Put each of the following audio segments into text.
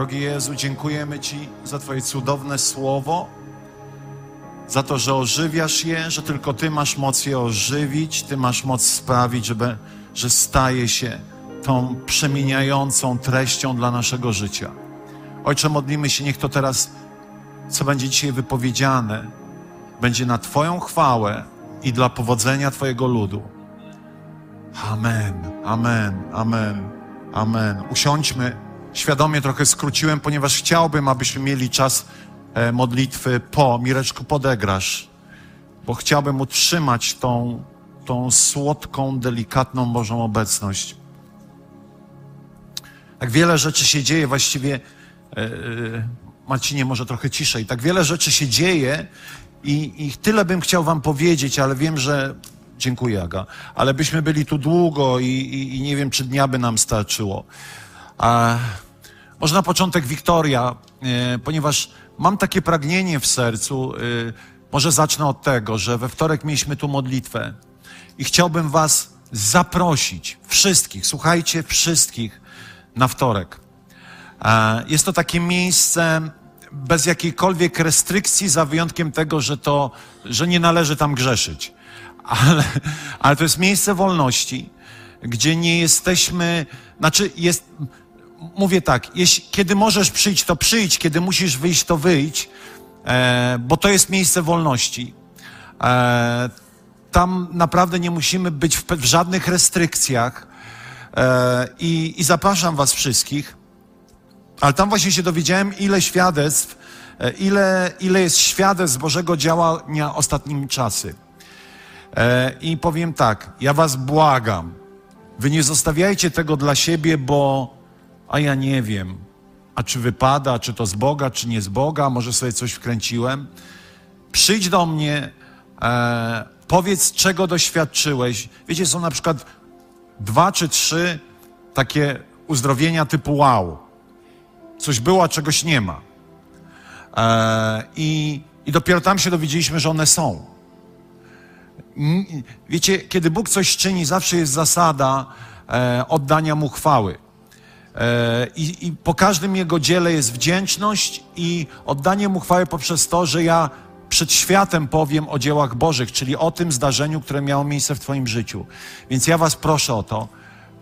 Drogi Jezu, dziękujemy Ci za Twoje cudowne słowo, za to, że ożywiasz je, że tylko Ty masz moc je ożywić, Ty masz moc sprawić, żeby, że staje się tą przemieniającą treścią dla naszego życia. Ojcze, modlimy się, niech to teraz, co będzie dzisiaj wypowiedziane, będzie na Twoją chwałę i dla powodzenia Twojego ludu. Amen, amen, amen, amen. Usiądźmy. Świadomie trochę skróciłem, ponieważ chciałbym, abyśmy mieli czas e, modlitwy po. Mireczku, podegrasz, bo chciałbym utrzymać tą, tą słodką, delikatną Bożą obecność. Tak wiele rzeczy się dzieje, właściwie e, Marcinie, może trochę ciszej. Tak wiele rzeczy się dzieje i, i tyle bym chciał wam powiedzieć, ale wiem, że dziękuję, Aga, ale byśmy byli tu długo i, i, i nie wiem, czy dnia by nam starczyło. A, może na początek Wiktoria, e, ponieważ mam takie pragnienie w sercu. E, może zacznę od tego, że we wtorek mieliśmy tu modlitwę i chciałbym Was zaprosić, wszystkich, słuchajcie, wszystkich na wtorek. Jest to takie miejsce bez jakiejkolwiek restrykcji, za wyjątkiem tego, że, to, że nie należy tam grzeszyć. Ale, ale to jest miejsce wolności, gdzie nie jesteśmy, znaczy jest, mówię tak, jeśli, kiedy możesz przyjść, to przyjdź, kiedy musisz wyjść, to wyjdź, e, bo to jest miejsce wolności. E, tam naprawdę nie musimy być w, w żadnych restrykcjach e, i, i zapraszam Was wszystkich. Ale tam właśnie się dowiedziałem, ile świadectw, e, ile, ile jest świadectw Bożego działania ostatnimi czasy. E, I powiem tak, ja Was błagam, Wy nie zostawiajcie tego dla siebie, bo a ja nie wiem, a czy wypada, czy to z Boga, czy nie z Boga, może sobie coś wkręciłem. Przyjdź do mnie, e, powiedz, czego doświadczyłeś. Wiecie, są na przykład dwa czy trzy takie uzdrowienia typu wow. Coś było, a czegoś nie ma. E, i, I dopiero tam się dowiedzieliśmy, że one są. Wiecie, kiedy Bóg coś czyni, zawsze jest zasada e, oddania Mu chwały. E, I, I, po każdym jego dziele jest wdzięczność i oddanie mu chwały poprzez to, że ja przed światem powiem o dziełach Bożych, czyli o tym zdarzeniu, które miało miejsce w Twoim życiu. Więc ja Was proszę o to.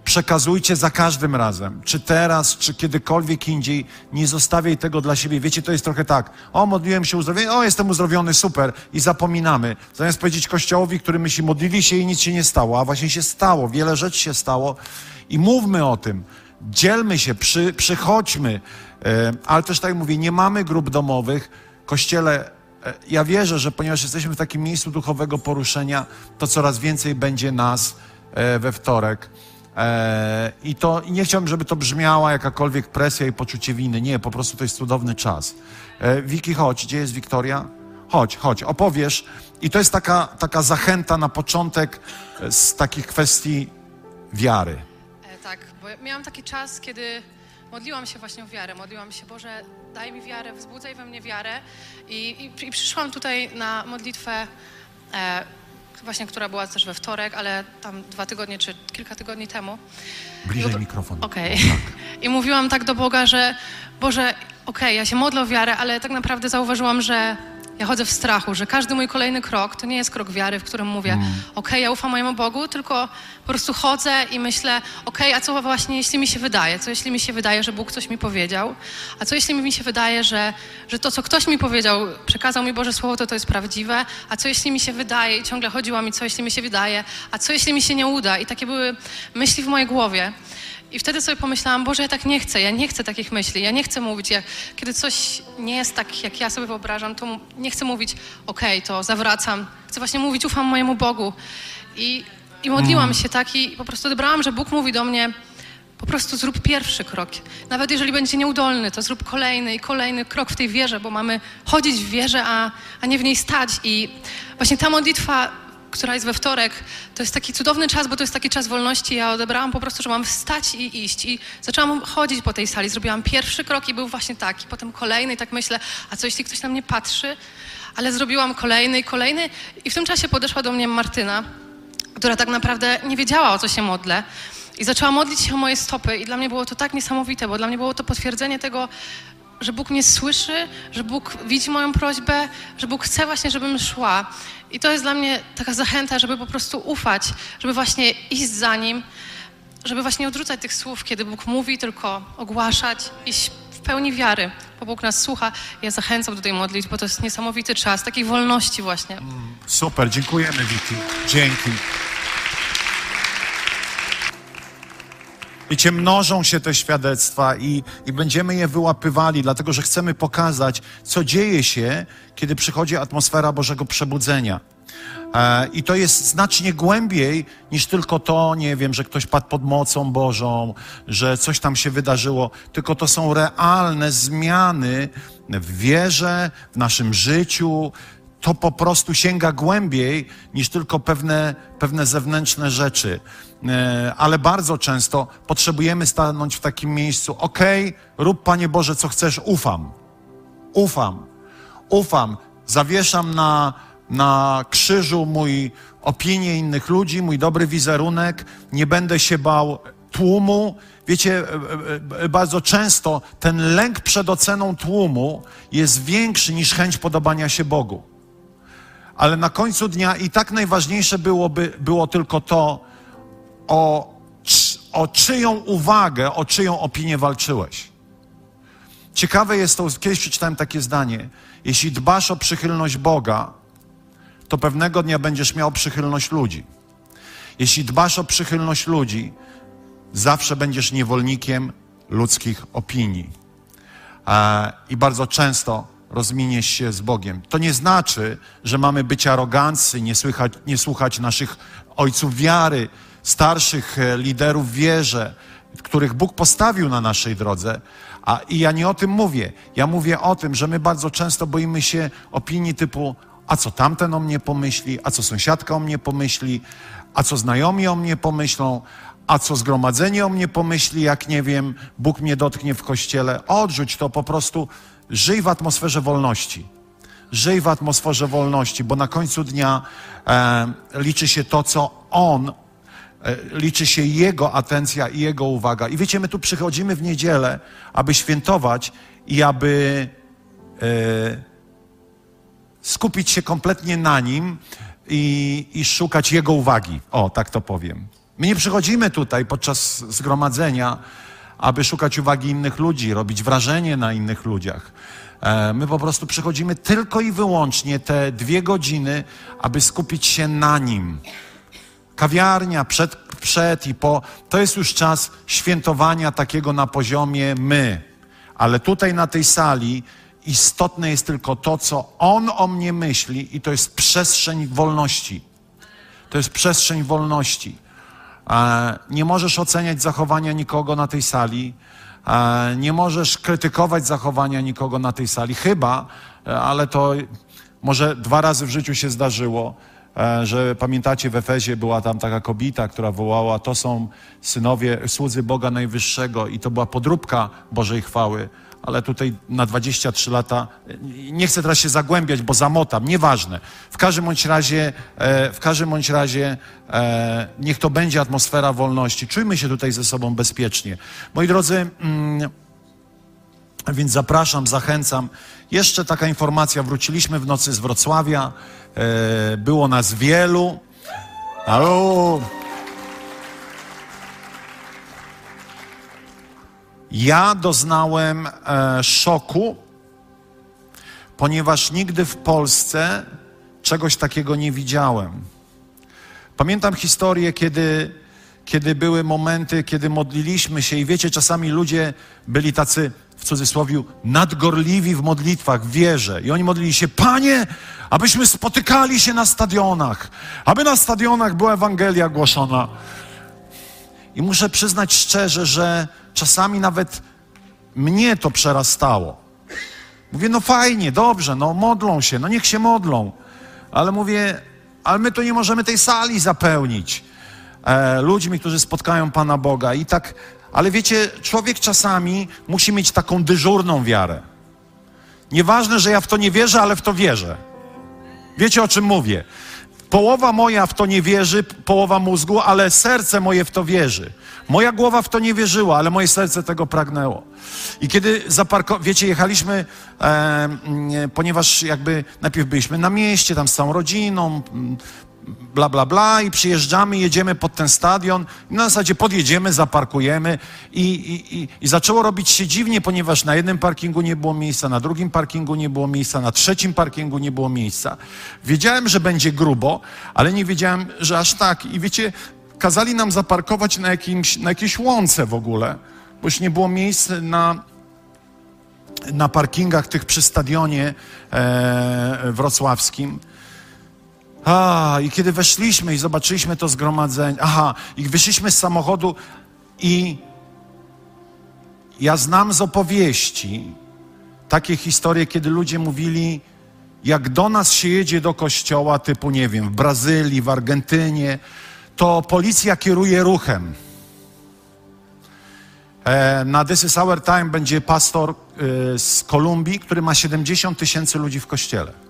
Przekazujcie za każdym razem, czy teraz, czy kiedykolwiek indziej, nie zostawiaj tego dla siebie. Wiecie, to jest trochę tak, o, modliłem się uzdrowienie, o, jestem uzdrowiony, super, i zapominamy. Zamiast powiedzieć Kościołowi, który myśli, modlili się i nic się nie stało, a właśnie się stało, wiele rzeczy się stało i mówmy o tym dzielmy się, przy, przychodźmy, e, ale też tak mówię, nie mamy grup domowych. Kościele, e, ja wierzę, że ponieważ jesteśmy w takim miejscu duchowego poruszenia, to coraz więcej będzie nas e, we wtorek. I to nie chciałbym, żeby to brzmiała jakakolwiek presja i poczucie winy. Nie, po prostu to jest cudowny czas. Wiki, chodź, gdzie jest Wiktoria? Chodź, chodź, opowiesz. I to jest taka, taka zachęta na początek z takich kwestii wiary miałam taki czas, kiedy modliłam się właśnie o wiarę. Modliłam się, Boże, daj mi wiarę, wzbudzaj we mnie wiarę. I, i, i przyszłam tutaj na modlitwę, e, właśnie, która była też we wtorek, ale tam dwa tygodnie czy kilka tygodni temu. Bliżej do... mikrofon. Okej. Okay. Tak. I mówiłam tak do Boga, że Boże, okej, okay, ja się modlę o wiarę, ale tak naprawdę zauważyłam, że ja chodzę w strachu, że każdy mój kolejny krok to nie jest krok wiary, w którym mówię, mm. okej, okay, ja ufam mojemu Bogu, tylko po prostu chodzę i myślę, okej, okay, a co właśnie jeśli mi się wydaje? Co jeśli mi się wydaje, że Bóg coś mi powiedział? A co jeśli mi się wydaje, że, że to, co ktoś mi powiedział, przekazał mi Boże Słowo, to to jest prawdziwe? A co jeśli mi się wydaje? I ciągle chodziła mi, co jeśli mi się wydaje? A co jeśli mi się nie uda? I takie były myśli w mojej głowie. I wtedy sobie pomyślałam, Boże, ja tak nie chcę, ja nie chcę takich myśli, ja nie chcę mówić, jak, kiedy coś nie jest tak, jak ja sobie wyobrażam, to nie chcę mówić, okej, okay, to zawracam. Chcę właśnie mówić, ufam mojemu Bogu. I, i modliłam mm. się tak i po prostu odebrałam, że Bóg mówi do mnie, Po prostu zrób pierwszy krok. Nawet jeżeli będzie nieudolny, to zrób kolejny i kolejny krok w tej wierze, bo mamy chodzić w wierze, a, a nie w niej stać. I właśnie ta modlitwa, która jest we wtorek, to jest taki cudowny czas, bo to jest taki czas wolności. Ja odebrałam po prostu, że mam wstać i iść. I zaczęłam chodzić po tej sali. Zrobiłam pierwszy krok i był właśnie taki. Potem kolejny i tak myślę, a co jeśli ktoś na mnie patrzy? Ale zrobiłam kolejny i kolejny. I w tym czasie podeszła do mnie Martyna, która tak naprawdę nie wiedziała, o co się modlę. I zaczęła modlić się o moje stopy i dla mnie było to tak niesamowite, bo dla mnie było to potwierdzenie tego, że Bóg mnie słyszy, że Bóg widzi moją prośbę, że Bóg chce właśnie, żebym szła. I to jest dla mnie taka zachęta, żeby po prostu ufać, żeby właśnie iść za Nim, żeby właśnie odrzucać tych słów, kiedy Bóg mówi, tylko ogłaszać, iść w pełni wiary, bo Bóg nas słucha. Ja zachęcam do tej modlitwy, bo to jest niesamowity czas, takiej wolności właśnie. Super, dziękujemy Wiki. Dzięki. Wiecie, mnożą się te świadectwa i, i będziemy je wyłapywali, dlatego że chcemy pokazać, co dzieje się, kiedy przychodzi atmosfera Bożego Przebudzenia. E, I to jest znacznie głębiej niż tylko to, nie wiem, że ktoś padł pod mocą Bożą, że coś tam się wydarzyło, tylko to są realne zmiany w wierze, w naszym życiu. To po prostu sięga głębiej niż tylko pewne, pewne zewnętrzne rzeczy. E, ale bardzo często potrzebujemy stanąć w takim miejscu. Okej, rób Panie Boże, co chcesz, ufam. Ufam. Ufam. Zawieszam na, na krzyżu mój opinię innych ludzi, mój dobry wizerunek. Nie będę się bał tłumu. Wiecie, e, e, bardzo często ten lęk przed oceną tłumu jest większy niż chęć podobania się Bogu. Ale na końcu dnia i tak najważniejsze byłoby, było tylko to, o, o czyją uwagę, o czyją opinię walczyłeś. Ciekawe jest to, kiedyś przeczytałem takie zdanie. Jeśli dbasz o przychylność Boga, to pewnego dnia będziesz miał przychylność ludzi. Jeśli dbasz o przychylność ludzi, zawsze będziesz niewolnikiem ludzkich opinii. I bardzo często rozminiesz się z Bogiem. To nie znaczy, że mamy być arogancy, nie, słychać, nie słuchać naszych ojców wiary, starszych e, liderów wierze, których Bóg postawił na naszej drodze. A, I ja nie o tym mówię. Ja mówię o tym, że my bardzo często boimy się opinii typu a co tamten o mnie pomyśli, a co sąsiadka o mnie pomyśli, a co znajomi o mnie pomyślą, a co zgromadzenie o mnie pomyśli, jak nie wiem, Bóg mnie dotknie w kościele. Odrzuć to po prostu, żyj w atmosferze wolności. Żyj w atmosferze wolności, bo na końcu dnia e, liczy się to, co On E, liczy się Jego atencja i Jego uwaga. I wiecie, my tu przychodzimy w niedzielę, aby świętować i aby e, skupić się kompletnie na Nim i, i szukać Jego uwagi. O, tak to powiem. My nie przychodzimy tutaj podczas zgromadzenia, aby szukać uwagi innych ludzi, robić wrażenie na innych ludziach. E, my po prostu przychodzimy tylko i wyłącznie te dwie godziny, aby skupić się na Nim kawiarnia, przed, przed i po. To jest już czas świętowania takiego na poziomie my. Ale tutaj na tej sali istotne jest tylko to, co On o mnie myśli, i to jest przestrzeń wolności. To jest przestrzeń wolności. Nie możesz oceniać zachowania nikogo na tej sali, nie możesz krytykować zachowania nikogo na tej sali, chyba, ale to może dwa razy w życiu się zdarzyło E, że pamiętacie w Efezie była tam taka kobieta, która wołała, to są synowie, słudzy Boga Najwyższego i to była podróbka Bożej chwały. Ale tutaj na 23 lata, nie chcę teraz się zagłębiać, bo zamotam, nieważne. W każdym bądź razie, e, w każdym bądź razie e, niech to będzie atmosfera wolności. Czujmy się tutaj ze sobą bezpiecznie. Moi drodzy, mm, więc zapraszam, zachęcam. Jeszcze taka informacja, wróciliśmy w nocy z Wrocławia. E, było nas wielu. Halo. Ja doznałem e, szoku, ponieważ nigdy w Polsce czegoś takiego nie widziałem. Pamiętam historię, kiedy, kiedy były momenty, kiedy modliliśmy się, i wiecie, czasami ludzie byli tacy w cudzysłowie nadgorliwi w modlitwach, w wierze. I oni modlili się, Panie, abyśmy spotykali się na stadionach, aby na stadionach była Ewangelia głoszona. I muszę przyznać szczerze, że czasami nawet mnie to przerastało. Mówię, no fajnie, dobrze, no modlą się, no niech się modlą. Ale mówię, ale my tu nie możemy tej sali zapełnić e, ludźmi, którzy spotkają Pana Boga. I tak, ale wiecie, człowiek czasami musi mieć taką dyżurną wiarę. Nieważne, że ja w to nie wierzę, ale w to wierzę. Wiecie o czym mówię? Połowa moja w to nie wierzy, połowa mózgu, ale serce moje w to wierzy. Moja głowa w to nie wierzyła, ale moje serce tego pragnęło. I kiedy zaparkowaliśmy, wiecie, jechaliśmy, e, ponieważ jakby najpierw byliśmy na mieście, tam z całą rodziną, bla, bla, bla i przyjeżdżamy, jedziemy pod ten stadion na zasadzie podjedziemy, zaparkujemy i, i, i, i zaczęło robić się dziwnie, ponieważ na jednym parkingu nie było miejsca, na drugim parkingu nie było miejsca, na trzecim parkingu nie było miejsca. Wiedziałem, że będzie grubo, ale nie wiedziałem, że aż tak. I wiecie, kazali nam zaparkować na, jakimś, na jakiejś łące w ogóle, bo już nie było miejsc na, na parkingach tych przy stadionie e, wrocławskim. A, i kiedy weszliśmy i zobaczyliśmy to zgromadzenie, aha, i wyszliśmy z samochodu i ja znam z opowieści takie historie, kiedy ludzie mówili, jak do nas się jedzie do kościoła, typu, nie wiem, w Brazylii, w Argentynie, to policja kieruje ruchem. E, na This is Our Time będzie pastor e, z Kolumbii, który ma 70 tysięcy ludzi w kościele.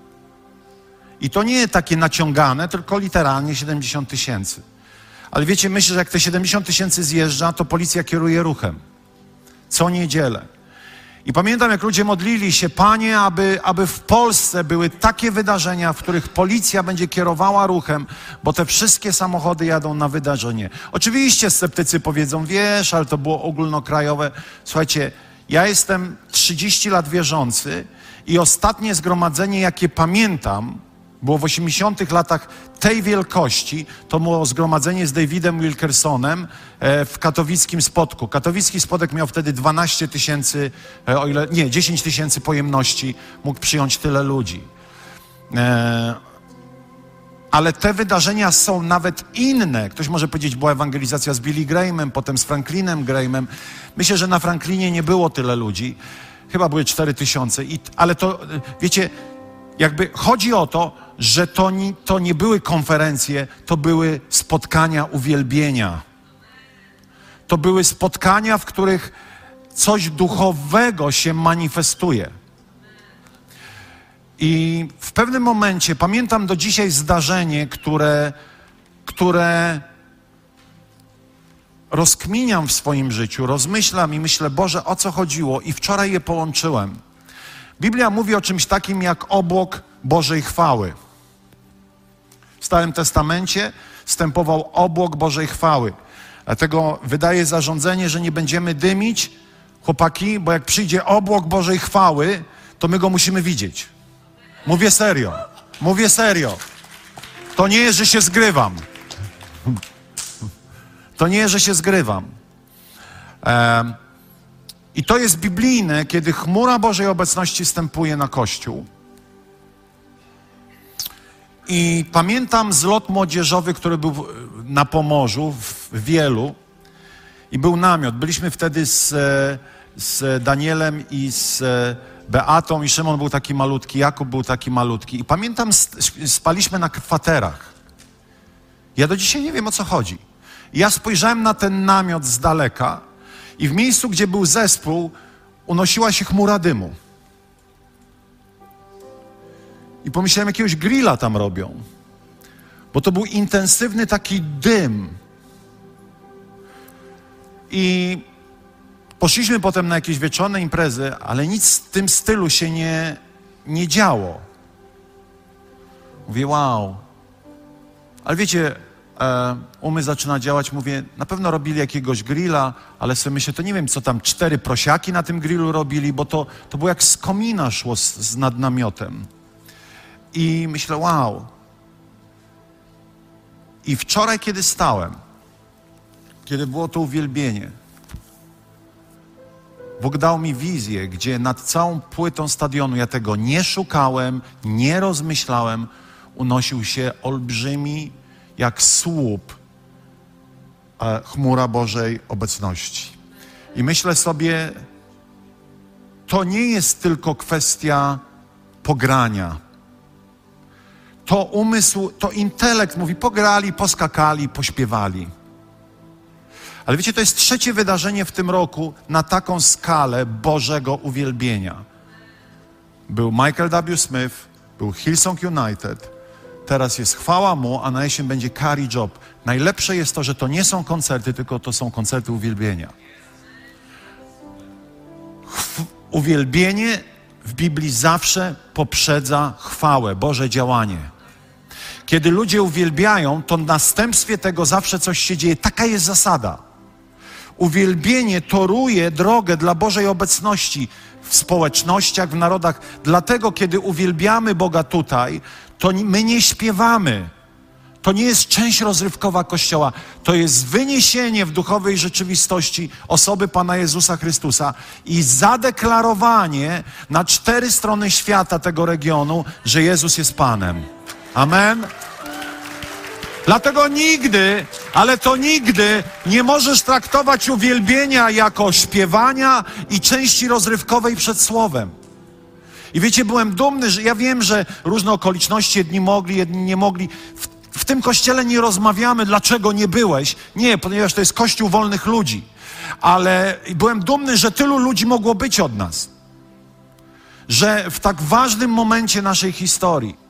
I to nie takie naciągane, tylko literalnie 70 tysięcy. Ale wiecie, myślę, że jak te 70 tysięcy zjeżdża, to policja kieruje ruchem. Co niedzielę. I pamiętam, jak ludzie modlili się, Panie, aby, aby w Polsce były takie wydarzenia, w których policja będzie kierowała ruchem, bo te wszystkie samochody jadą na wydarzenie. Oczywiście sceptycy powiedzą, wiesz, ale to było ogólnokrajowe. Słuchajcie, ja jestem 30 lat wierzący i ostatnie zgromadzenie, jakie pamiętam, było w 80 latach tej wielkości, to było zgromadzenie z Davidem Wilkersonem e, w katowickim spotku. Katowicki spotek miał wtedy 12 tysięcy, e, o ile, nie, 10 tysięcy pojemności, mógł przyjąć tyle ludzi. E, ale te wydarzenia są nawet inne. Ktoś może powiedzieć, była ewangelizacja z Billy Grahamem, potem z Franklinem Grahamem. Myślę, że na Franklinie nie było tyle ludzi. Chyba były 4 tysiące. Ale to, wiecie, jakby chodzi o to, że to nie, to nie były konferencje, to były spotkania uwielbienia. To były spotkania, w których coś duchowego się manifestuje. I w pewnym momencie pamiętam do dzisiaj zdarzenie, które, które rozkminiam w swoim życiu, rozmyślam i myślę, Boże, o co chodziło? I wczoraj je połączyłem. Biblia mówi o czymś takim jak obłok Bożej chwały. W Starym Testamencie stępował obłok Bożej chwały. Dlatego wydaje zarządzenie, że nie będziemy dymić, chłopaki, bo jak przyjdzie obłok Bożej chwały, to my go musimy widzieć. Mówię serio. Mówię serio. To nie jest, że się zgrywam. To nie jest, że się zgrywam. I to jest biblijne, kiedy chmura Bożej obecności stępuje na Kościół. I pamiętam zlot młodzieżowy, który był na Pomorzu, w Wielu. I był namiot. Byliśmy wtedy z, z Danielem i z Beatą i Szymon był taki malutki, Jakub był taki malutki. I pamiętam, spaliśmy na kwaterach. Ja do dzisiaj nie wiem, o co chodzi. Ja spojrzałem na ten namiot z daleka i w miejscu, gdzie był zespół, unosiła się chmura dymu. I pomyślałem, jakiegoś grilla tam robią. Bo to był intensywny taki dym. I poszliśmy potem na jakieś wieczorne imprezy, ale nic w tym stylu się nie, nie działo. Mówię, wow. Ale wiecie, e, zaczyna działać, mówię, na pewno robili jakiegoś grilla, ale sobie myślę, to nie wiem, co tam, cztery prosiaki na tym grillu robili, bo to, to było jak z komina szło z, z nad namiotem. I myślę, wow. I wczoraj, kiedy stałem, kiedy było to uwielbienie, Bóg dał mi wizję, gdzie nad całą płytą stadionu, ja tego nie szukałem, nie rozmyślałem, unosił się olbrzymi, jak słup, e, chmura Bożej obecności. I myślę sobie, to nie jest tylko kwestia pogrania. To umysł, to intelekt mówi, pograli, poskakali, pośpiewali. Ale wiecie, to jest trzecie wydarzenie w tym roku na taką skalę Bożego uwielbienia. Był Michael W. Smith, był Hillsong United, teraz jest chwała mu, a na jesień będzie Carrie Job. Najlepsze jest to, że to nie są koncerty, tylko to są koncerty uwielbienia. Uwielbienie w Biblii zawsze poprzedza chwałę, Boże działanie. Kiedy ludzie uwielbiają, to w następstwie tego zawsze coś się dzieje. Taka jest zasada. Uwielbienie toruje drogę dla Bożej obecności w społecznościach, w narodach. Dlatego, kiedy uwielbiamy Boga tutaj, to my nie śpiewamy. To nie jest część rozrywkowa Kościoła. To jest wyniesienie w duchowej rzeczywistości osoby Pana Jezusa Chrystusa i zadeklarowanie na cztery strony świata tego regionu, że Jezus jest Panem. Amen. Dlatego nigdy, ale to nigdy nie możesz traktować uwielbienia jako śpiewania i części rozrywkowej przed słowem. I wiecie, byłem dumny, że ja wiem, że różne okoliczności, jedni mogli, jedni nie mogli. W, w tym kościele nie rozmawiamy, dlaczego nie byłeś. Nie, ponieważ to jest kościół wolnych ludzi. Ale byłem dumny, że tylu ludzi mogło być od nas. Że w tak ważnym momencie naszej historii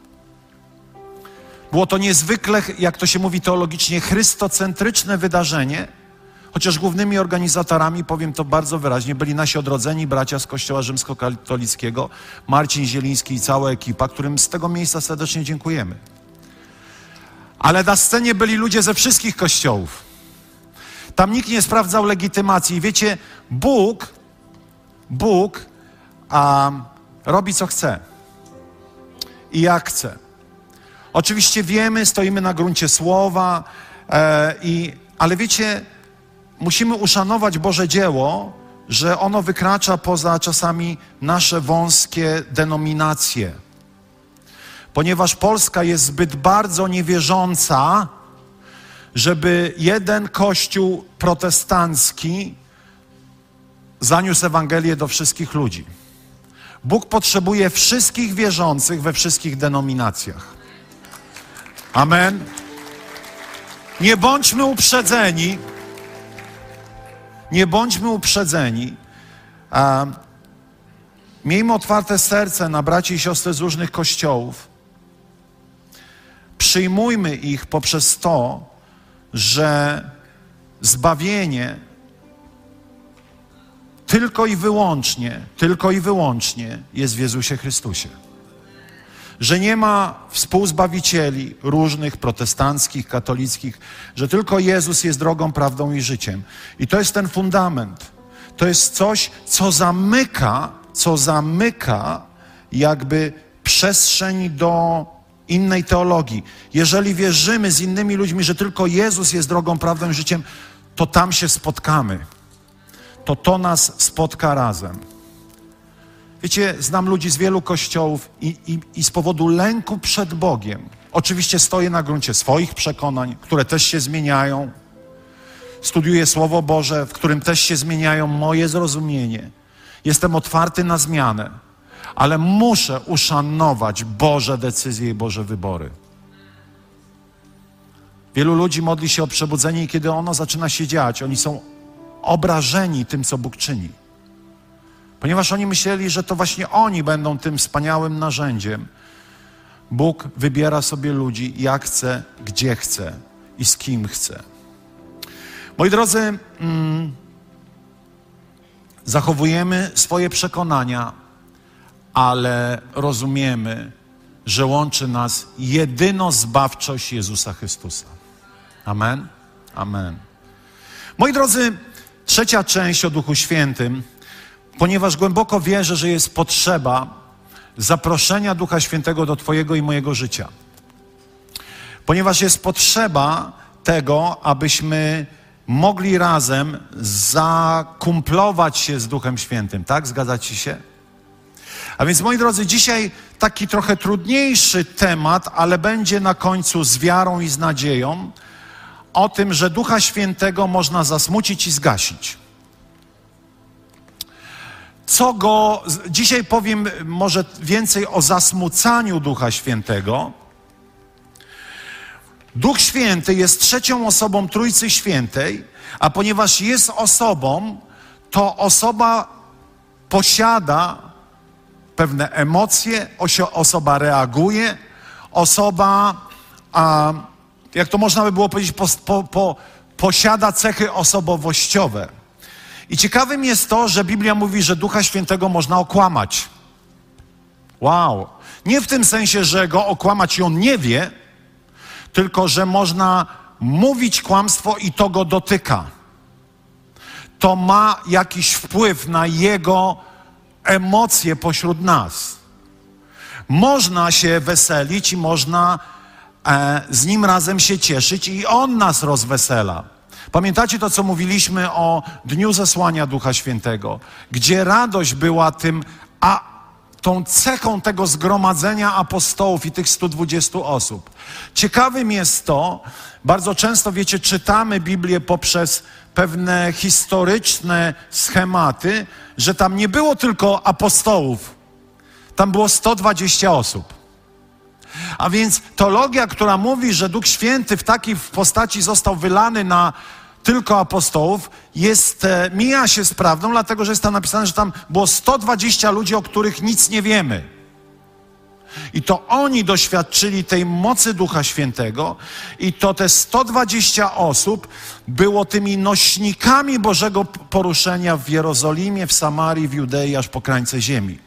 było to niezwykle, jak to się mówi teologicznie, chrystocentryczne wydarzenie, chociaż głównymi organizatorami, powiem to bardzo wyraźnie, byli nasi odrodzeni bracia z Kościoła Rzymskokatolickiego, Marcin Zieliński i cała ekipa, którym z tego miejsca serdecznie dziękujemy. Ale na scenie byli ludzie ze wszystkich kościołów. Tam nikt nie sprawdzał legitymacji. I wiecie, Bóg, Bóg a, robi co chce i jak chce. Oczywiście wiemy, stoimy na gruncie słowa, e, i, ale wiecie, musimy uszanować Boże dzieło, że ono wykracza poza czasami nasze wąskie denominacje. Ponieważ Polska jest zbyt bardzo niewierząca, żeby jeden kościół protestancki zaniósł Ewangelię do wszystkich ludzi. Bóg potrzebuje wszystkich wierzących we wszystkich denominacjach. Amen. Nie bądźmy uprzedzeni. Nie bądźmy uprzedzeni. A miejmy otwarte serce na braci i siostry z różnych kościołów. Przyjmujmy ich poprzez to, że zbawienie tylko i wyłącznie, tylko i wyłącznie jest w Jezusie Chrystusie że nie ma współzbawicieli różnych protestanckich, katolickich, że tylko Jezus jest drogą, prawdą i życiem. I to jest ten fundament. To jest coś, co zamyka, co zamyka jakby przestrzeń do innej teologii. Jeżeli wierzymy z innymi ludźmi, że tylko Jezus jest drogą, prawdą i życiem, to tam się spotkamy. To to nas spotka razem. Wiecie, znam ludzi z wielu kościołów i, i, i z powodu lęku przed Bogiem, oczywiście stoję na gruncie swoich przekonań, które też się zmieniają. Studiuję Słowo Boże, w którym też się zmieniają moje zrozumienie. Jestem otwarty na zmianę, ale muszę uszanować Boże decyzje i Boże wybory. Wielu ludzi modli się o przebudzenie i kiedy ono zaczyna się dziać, oni są obrażeni tym, co Bóg czyni. Ponieważ oni myśleli, że to właśnie oni będą tym wspaniałym narzędziem. Bóg wybiera sobie ludzi jak chce, gdzie chce i z kim chce. Moi drodzy, mm, zachowujemy swoje przekonania, ale rozumiemy, że łączy nas jedyno zbawczość Jezusa Chrystusa. Amen? Amen. Moi drodzy, trzecia część o Duchu Świętym ponieważ głęboko wierzę, że jest potrzeba zaproszenia Ducha Świętego do Twojego i mojego życia. Ponieważ jest potrzeba tego, abyśmy mogli razem zakumplować się z Duchem Świętym, tak? Zgadzacie się? A więc, moi drodzy, dzisiaj taki trochę trudniejszy temat, ale będzie na końcu z wiarą i z nadzieją o tym, że Ducha Świętego można zasmucić i zgasić. Co go. Dzisiaj powiem może więcej o zasmucaniu Ducha Świętego. Duch Święty jest trzecią osobą Trójcy Świętej, a ponieważ jest osobą, to osoba posiada pewne emocje, osoba reaguje, osoba, a, jak to można by było powiedzieć, po, po, po, posiada cechy osobowościowe. I ciekawym jest to, że Biblia mówi, że Ducha Świętego można okłamać. Wow. Nie w tym sensie, że go okłamać i on nie wie, tylko że można mówić kłamstwo i to go dotyka. To ma jakiś wpływ na jego emocje pośród nas. Można się weselić i można e, z nim razem się cieszyć, i on nas rozwesela. Pamiętacie to, co mówiliśmy o Dniu Zesłania Ducha Świętego, gdzie radość była tym, a tą cechą tego zgromadzenia apostołów i tych 120 osób. Ciekawym jest to, bardzo często, wiecie, czytamy Biblię poprzez pewne historyczne schematy, że tam nie było tylko apostołów, tam było 120 osób. A więc teologia, która mówi, że Duch Święty w takiej postaci został wylany na tylko apostołów, jest, e, mija się z prawdą, dlatego że jest tam napisane, że tam było 120 ludzi, o których nic nie wiemy. I to oni doświadczyli tej mocy Ducha Świętego, i to te 120 osób było tymi nośnikami Bożego poruszenia w Jerozolimie, w Samarii, w Judei, aż po krańce ziemi.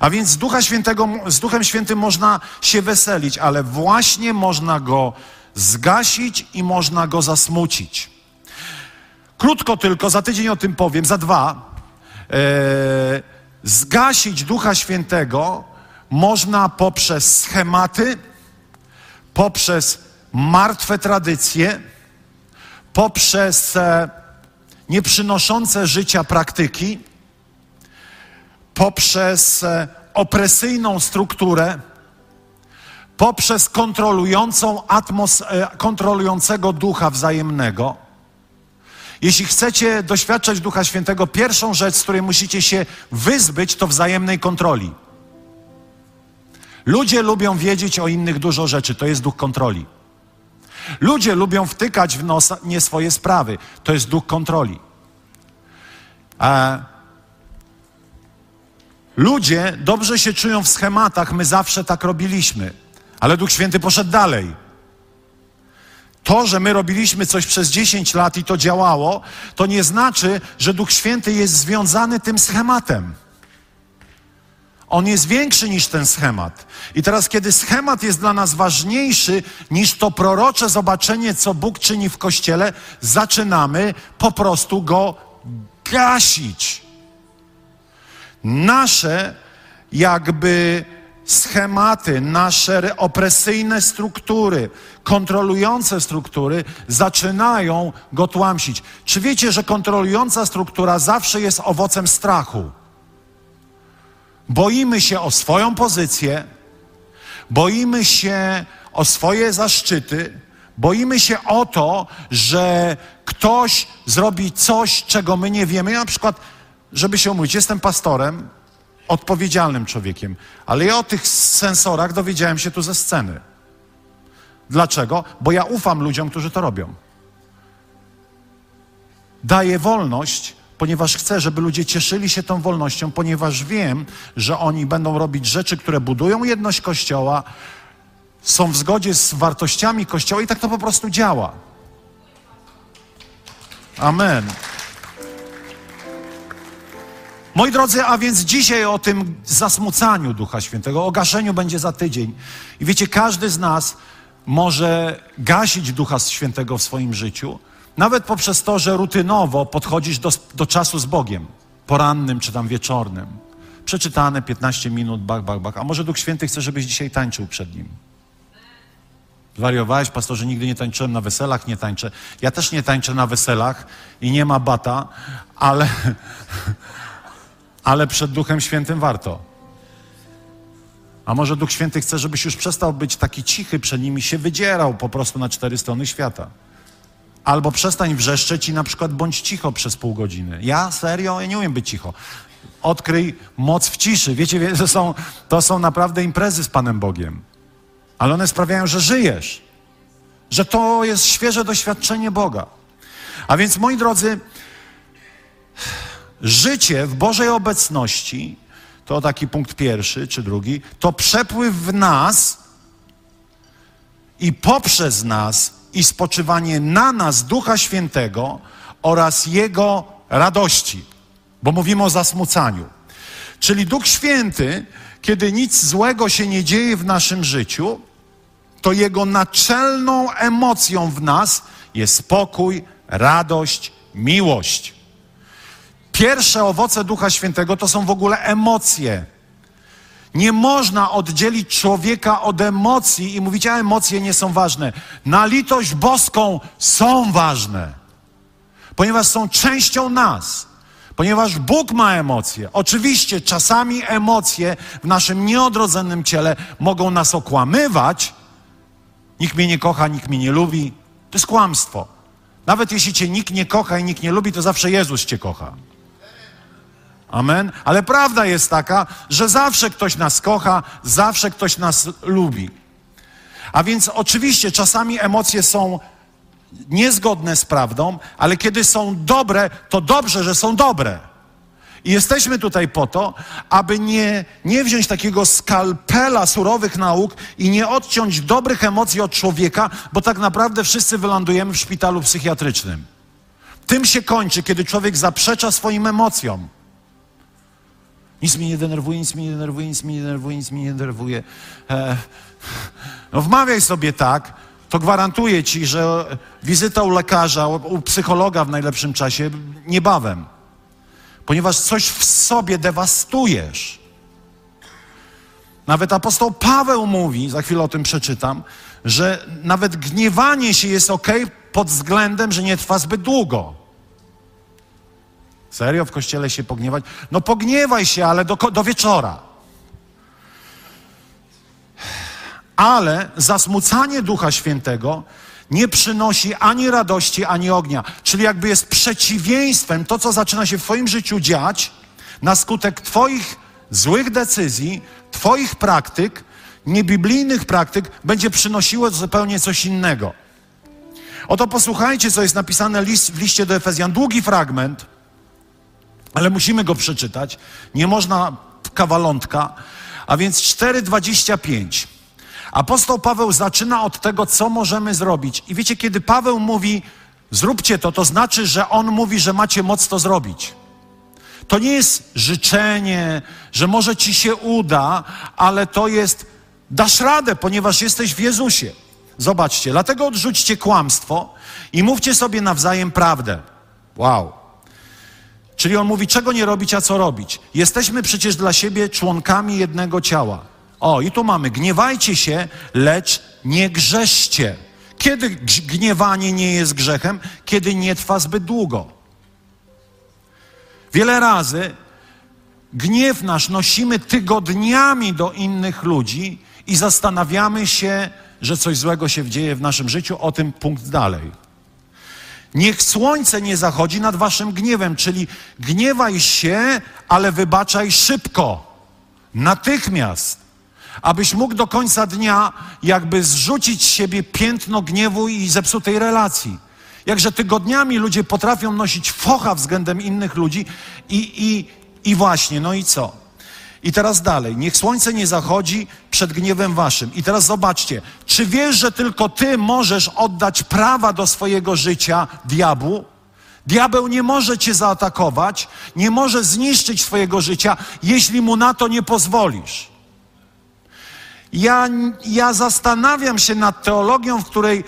A więc Ducha Świętego, z Duchem Świętym można się weselić, ale właśnie można go zgasić i można go zasmucić. Krótko tylko, za tydzień o tym powiem, za dwa. E, zgasić Ducha Świętego można poprzez schematy, poprzez martwe tradycje, poprzez e, nieprzynoszące życia praktyki, poprzez e, opresyjną strukturę, poprzez kontrolującą atmos- e, kontrolującego ducha wzajemnego. Jeśli chcecie doświadczać Ducha Świętego, pierwszą rzecz, z której musicie się wyzbyć, to wzajemnej kontroli. Ludzie lubią wiedzieć o innych dużo rzeczy, to jest duch kontroli. Ludzie lubią wtykać w nos nie swoje sprawy, to jest duch kontroli. E, ludzie dobrze się czują w schematach, my zawsze tak robiliśmy. Ale Duch Święty poszedł dalej. To, że my robiliśmy coś przez 10 lat i to działało, to nie znaczy, że Duch Święty jest związany tym schematem. On jest większy niż ten schemat. I teraz, kiedy schemat jest dla nas ważniejszy niż to prorocze zobaczenie, co Bóg czyni w kościele, zaczynamy po prostu go gasić. Nasze jakby schematy, nasze opresyjne struktury, kontrolujące struktury zaczynają go tłamsić. Czy wiecie, że kontrolująca struktura zawsze jest owocem strachu? Boimy się o swoją pozycję, boimy się o swoje zaszczyty, boimy się o to, że ktoś zrobi coś, czego my nie wiemy. Ja na przykład, żeby się umówić, jestem pastorem, odpowiedzialnym człowiekiem. Ale ja o tych sensorach dowiedziałem się tu ze sceny. Dlaczego? Bo ja ufam ludziom, którzy to robią. Daję wolność, ponieważ chcę, żeby ludzie cieszyli się tą wolnością, ponieważ wiem, że oni będą robić rzeczy, które budują jedność Kościoła, są w zgodzie z wartościami Kościoła i tak to po prostu działa. Amen. Moi drodzy, a więc dzisiaj o tym zasmucaniu Ducha Świętego, o gaszeniu będzie za tydzień. I wiecie, każdy z nas może gasić Ducha Świętego w swoim życiu, nawet poprzez to, że rutynowo podchodzisz do, do czasu z Bogiem, porannym czy tam wieczornym. Przeczytane 15 minut, bach, bach, bach. A może Duch Święty chce, żebyś dzisiaj tańczył przed Nim? Zwariowałeś, pastorze, nigdy nie tańczyłem na weselach, nie tańczę. Ja też nie tańczę na weselach i nie ma bata, ale – ale przed Duchem Świętym warto. A może Duch Święty chce, żebyś już przestał być taki cichy przed nimi, się wydzierał po prostu na cztery strony świata. Albo przestań wrzeszczeć i na przykład bądź cicho przez pół godziny. Ja serio, ja nie umiem być cicho. Odkryj moc w ciszy. Wiecie, to są, to są naprawdę imprezy z Panem Bogiem. Ale one sprawiają, że żyjesz. Że to jest świeże doświadczenie Boga. A więc, moi drodzy, życie w Bożej obecności to taki punkt pierwszy czy drugi, to przepływ w nas i poprzez nas i spoczywanie na nas Ducha Świętego oraz Jego radości, bo mówimy o zasmucaniu. Czyli Duch Święty, kiedy nic złego się nie dzieje w naszym życiu, to Jego naczelną emocją w nas jest spokój, radość, miłość. Pierwsze owoce Ducha Świętego to są w ogóle emocje. Nie można oddzielić człowieka od emocji i mówić, a emocje nie są ważne. Na litość boską są ważne, ponieważ są częścią nas. Ponieważ Bóg ma emocje. Oczywiście czasami emocje w naszym nieodrodzonym ciele mogą nas okłamywać. Nikt mnie nie kocha, nikt mnie nie lubi. To jest kłamstwo. Nawet jeśli cię nikt nie kocha i nikt nie lubi, to zawsze Jezus cię kocha. Amen. Ale prawda jest taka, że zawsze ktoś nas kocha, zawsze ktoś nas lubi. A więc oczywiście czasami emocje są niezgodne z prawdą, ale kiedy są dobre, to dobrze, że są dobre. I jesteśmy tutaj po to, aby nie, nie wziąć takiego skalpela surowych nauk i nie odciąć dobrych emocji od człowieka, bo tak naprawdę wszyscy wylądujemy w szpitalu psychiatrycznym. Tym się kończy, kiedy człowiek zaprzecza swoim emocjom. Nic mnie nie denerwuje, nic mnie nie denerwuje, nic mnie nie denerwuje, nic mnie nie denerwuje. E, no wmawiaj sobie tak, to gwarantuję ci, że wizyta u lekarza, u psychologa w najlepszym czasie niebawem. Ponieważ coś w sobie dewastujesz. Nawet apostoł Paweł mówi, za chwilę o tym przeczytam, że nawet gniewanie się jest ok pod względem, że nie trwa zbyt długo. Serio w kościele się pogniewać? No pogniewaj się, ale do, do wieczora. Ale zasmucanie Ducha Świętego nie przynosi ani radości, ani ognia. Czyli jakby jest przeciwieństwem to, co zaczyna się w Twoim życiu dziać na skutek Twoich złych decyzji, Twoich praktyk, niebiblijnych praktyk, będzie przynosiło zupełnie coś innego. Oto posłuchajcie, co jest napisane w liście do Efezjan. Długi fragment ale musimy go przeczytać. Nie można kawalątka. A więc 4,25. Apostoł Paweł zaczyna od tego, co możemy zrobić. I wiecie, kiedy Paweł mówi, zróbcie to, to znaczy, że on mówi, że macie moc to zrobić. To nie jest życzenie, że może ci się uda, ale to jest, dasz radę, ponieważ jesteś w Jezusie. Zobaczcie, dlatego odrzućcie kłamstwo i mówcie sobie nawzajem prawdę. Wow. Czyli on mówi, czego nie robić, a co robić. Jesteśmy przecież dla siebie członkami jednego ciała. O, i tu mamy, gniewajcie się, lecz nie grzeszcie. Kiedy gniewanie nie jest grzechem? Kiedy nie trwa zbyt długo. Wiele razy gniew nasz nosimy tygodniami do innych ludzi i zastanawiamy się, że coś złego się dzieje w naszym życiu, o tym punkt dalej. Niech słońce nie zachodzi nad waszym gniewem, czyli gniewaj się, ale wybaczaj szybko, natychmiast, abyś mógł do końca dnia jakby zrzucić z siebie piętno gniewu i zepsutej relacji. Jakże tygodniami ludzie potrafią nosić focha względem innych ludzi i, i, i właśnie, no i co? I teraz dalej. Niech słońce nie zachodzi przed gniewem waszym. I teraz zobaczcie. Czy wiesz, że tylko ty możesz oddać prawa do swojego życia diabłu? Diabeł nie może cię zaatakować, nie może zniszczyć swojego życia, jeśli mu na to nie pozwolisz. Ja, ja zastanawiam się nad teologią, w której,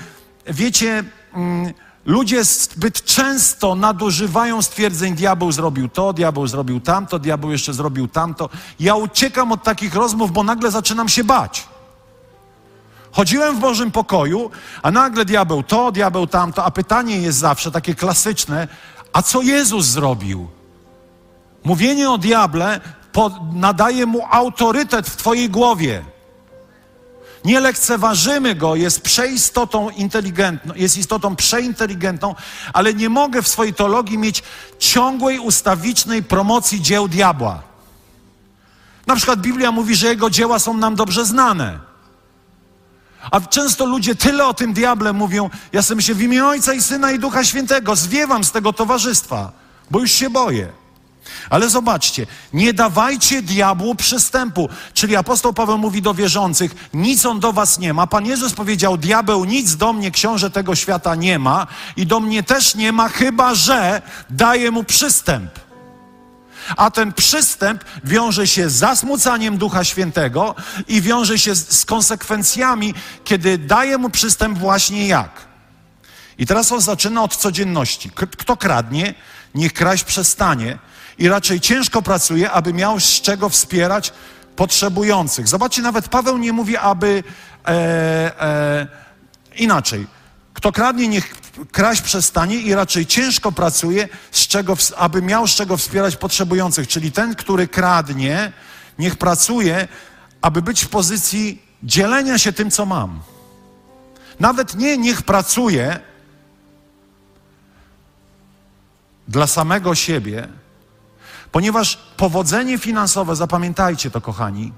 wiecie, mm, Ludzie zbyt często nadużywają stwierdzeń, diabeł zrobił to, diabeł zrobił tamto, diabeł jeszcze zrobił tamto. Ja uciekam od takich rozmów, bo nagle zaczynam się bać. Chodziłem w Bożym pokoju, a nagle diabeł to, diabeł tamto, a pytanie jest zawsze takie klasyczne, a co Jezus zrobił? Mówienie o diable nadaje mu autorytet w Twojej głowie. Nie lekceważymy go, jest przeistotą inteligentną, jest istotą przeinteligentną, ale nie mogę w swojej teologii mieć ciągłej, ustawicznej promocji dzieł diabła. Na przykład Biblia mówi, że jego dzieła są nam dobrze znane. A często ludzie tyle o tym diable mówią, ja sobie myślę, w imię Ojca i Syna i Ducha Świętego zwiewam z tego towarzystwa, bo już się boję. Ale zobaczcie, nie dawajcie diabłu przystępu. Czyli apostoł Paweł mówi do wierzących, nic on do was nie ma. Pan Jezus powiedział, diabeł nic do mnie, książę tego świata nie ma i do mnie też nie ma, chyba że daje mu przystęp. A ten przystęp wiąże się z zasmucaniem Ducha Świętego i wiąże się z, z konsekwencjami, kiedy daje mu przystęp właśnie jak. I teraz on zaczyna od codzienności. Kto kradnie, niech kraść przestanie i raczej ciężko pracuje, aby miał z czego wspierać potrzebujących. Zobaczcie, nawet Paweł nie mówi, aby e, e, inaczej. Kto kradnie, niech kraść przestanie i raczej ciężko pracuje, z czego, aby miał z czego wspierać potrzebujących. Czyli ten, który kradnie, niech pracuje, aby być w pozycji dzielenia się tym, co mam. Nawet nie niech pracuje dla samego siebie, Ponieważ powodzenie finansowe, zapamiętajcie to, kochani,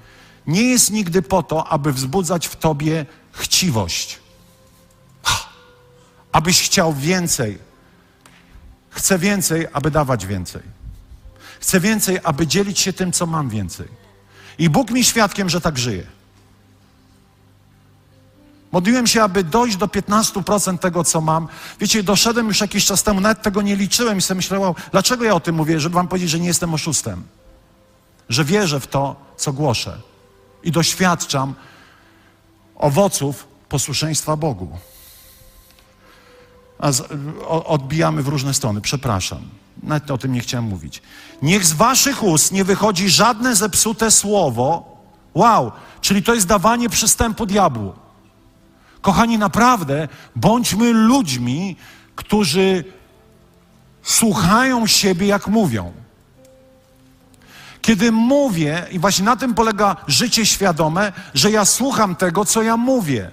nie jest nigdy po to, aby wzbudzać w tobie chciwość. Abyś chciał więcej. Chcę więcej, aby dawać więcej. Chcę więcej, aby dzielić się tym, co mam więcej. I Bóg mi świadkiem, że tak żyje. Modliłem się, aby dojść do 15% tego, co mam. Wiecie, doszedłem już jakiś czas temu, nawet tego nie liczyłem i sobie myślałem, dlaczego ja o tym mówię? Żeby wam powiedzieć, że nie jestem oszustem. Że wierzę w to, co głoszę. I doświadczam owoców posłuszeństwa Bogu. A z, o, odbijamy w różne strony, przepraszam. Nawet o tym nie chciałem mówić. Niech z waszych ust nie wychodzi żadne zepsute słowo. Wow, czyli to jest dawanie przystępu diabłu. Kochani, naprawdę bądźmy ludźmi, którzy słuchają siebie, jak mówią. Kiedy mówię, i właśnie na tym polega życie świadome, że ja słucham tego, co ja mówię.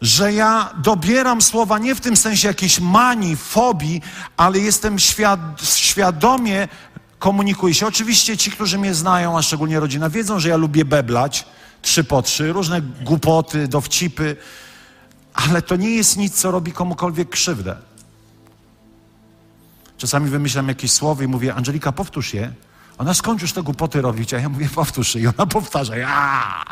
Że ja dobieram słowa nie w tym sensie jakiejś manii, fobii, ale jestem świad świadomie komunikuję się. Oczywiście ci, którzy mnie znają, a szczególnie rodzina, wiedzą, że ja lubię beblać trzy po trzy, różne głupoty, dowcipy, ale to nie jest nic, co robi komukolwiek krzywdę. Czasami wymyślam jakieś słowo i mówię, Angelika, powtórz je. Ona skończysz te głupoty robić, a ja mówię, powtórz je. I ona powtarza, ja.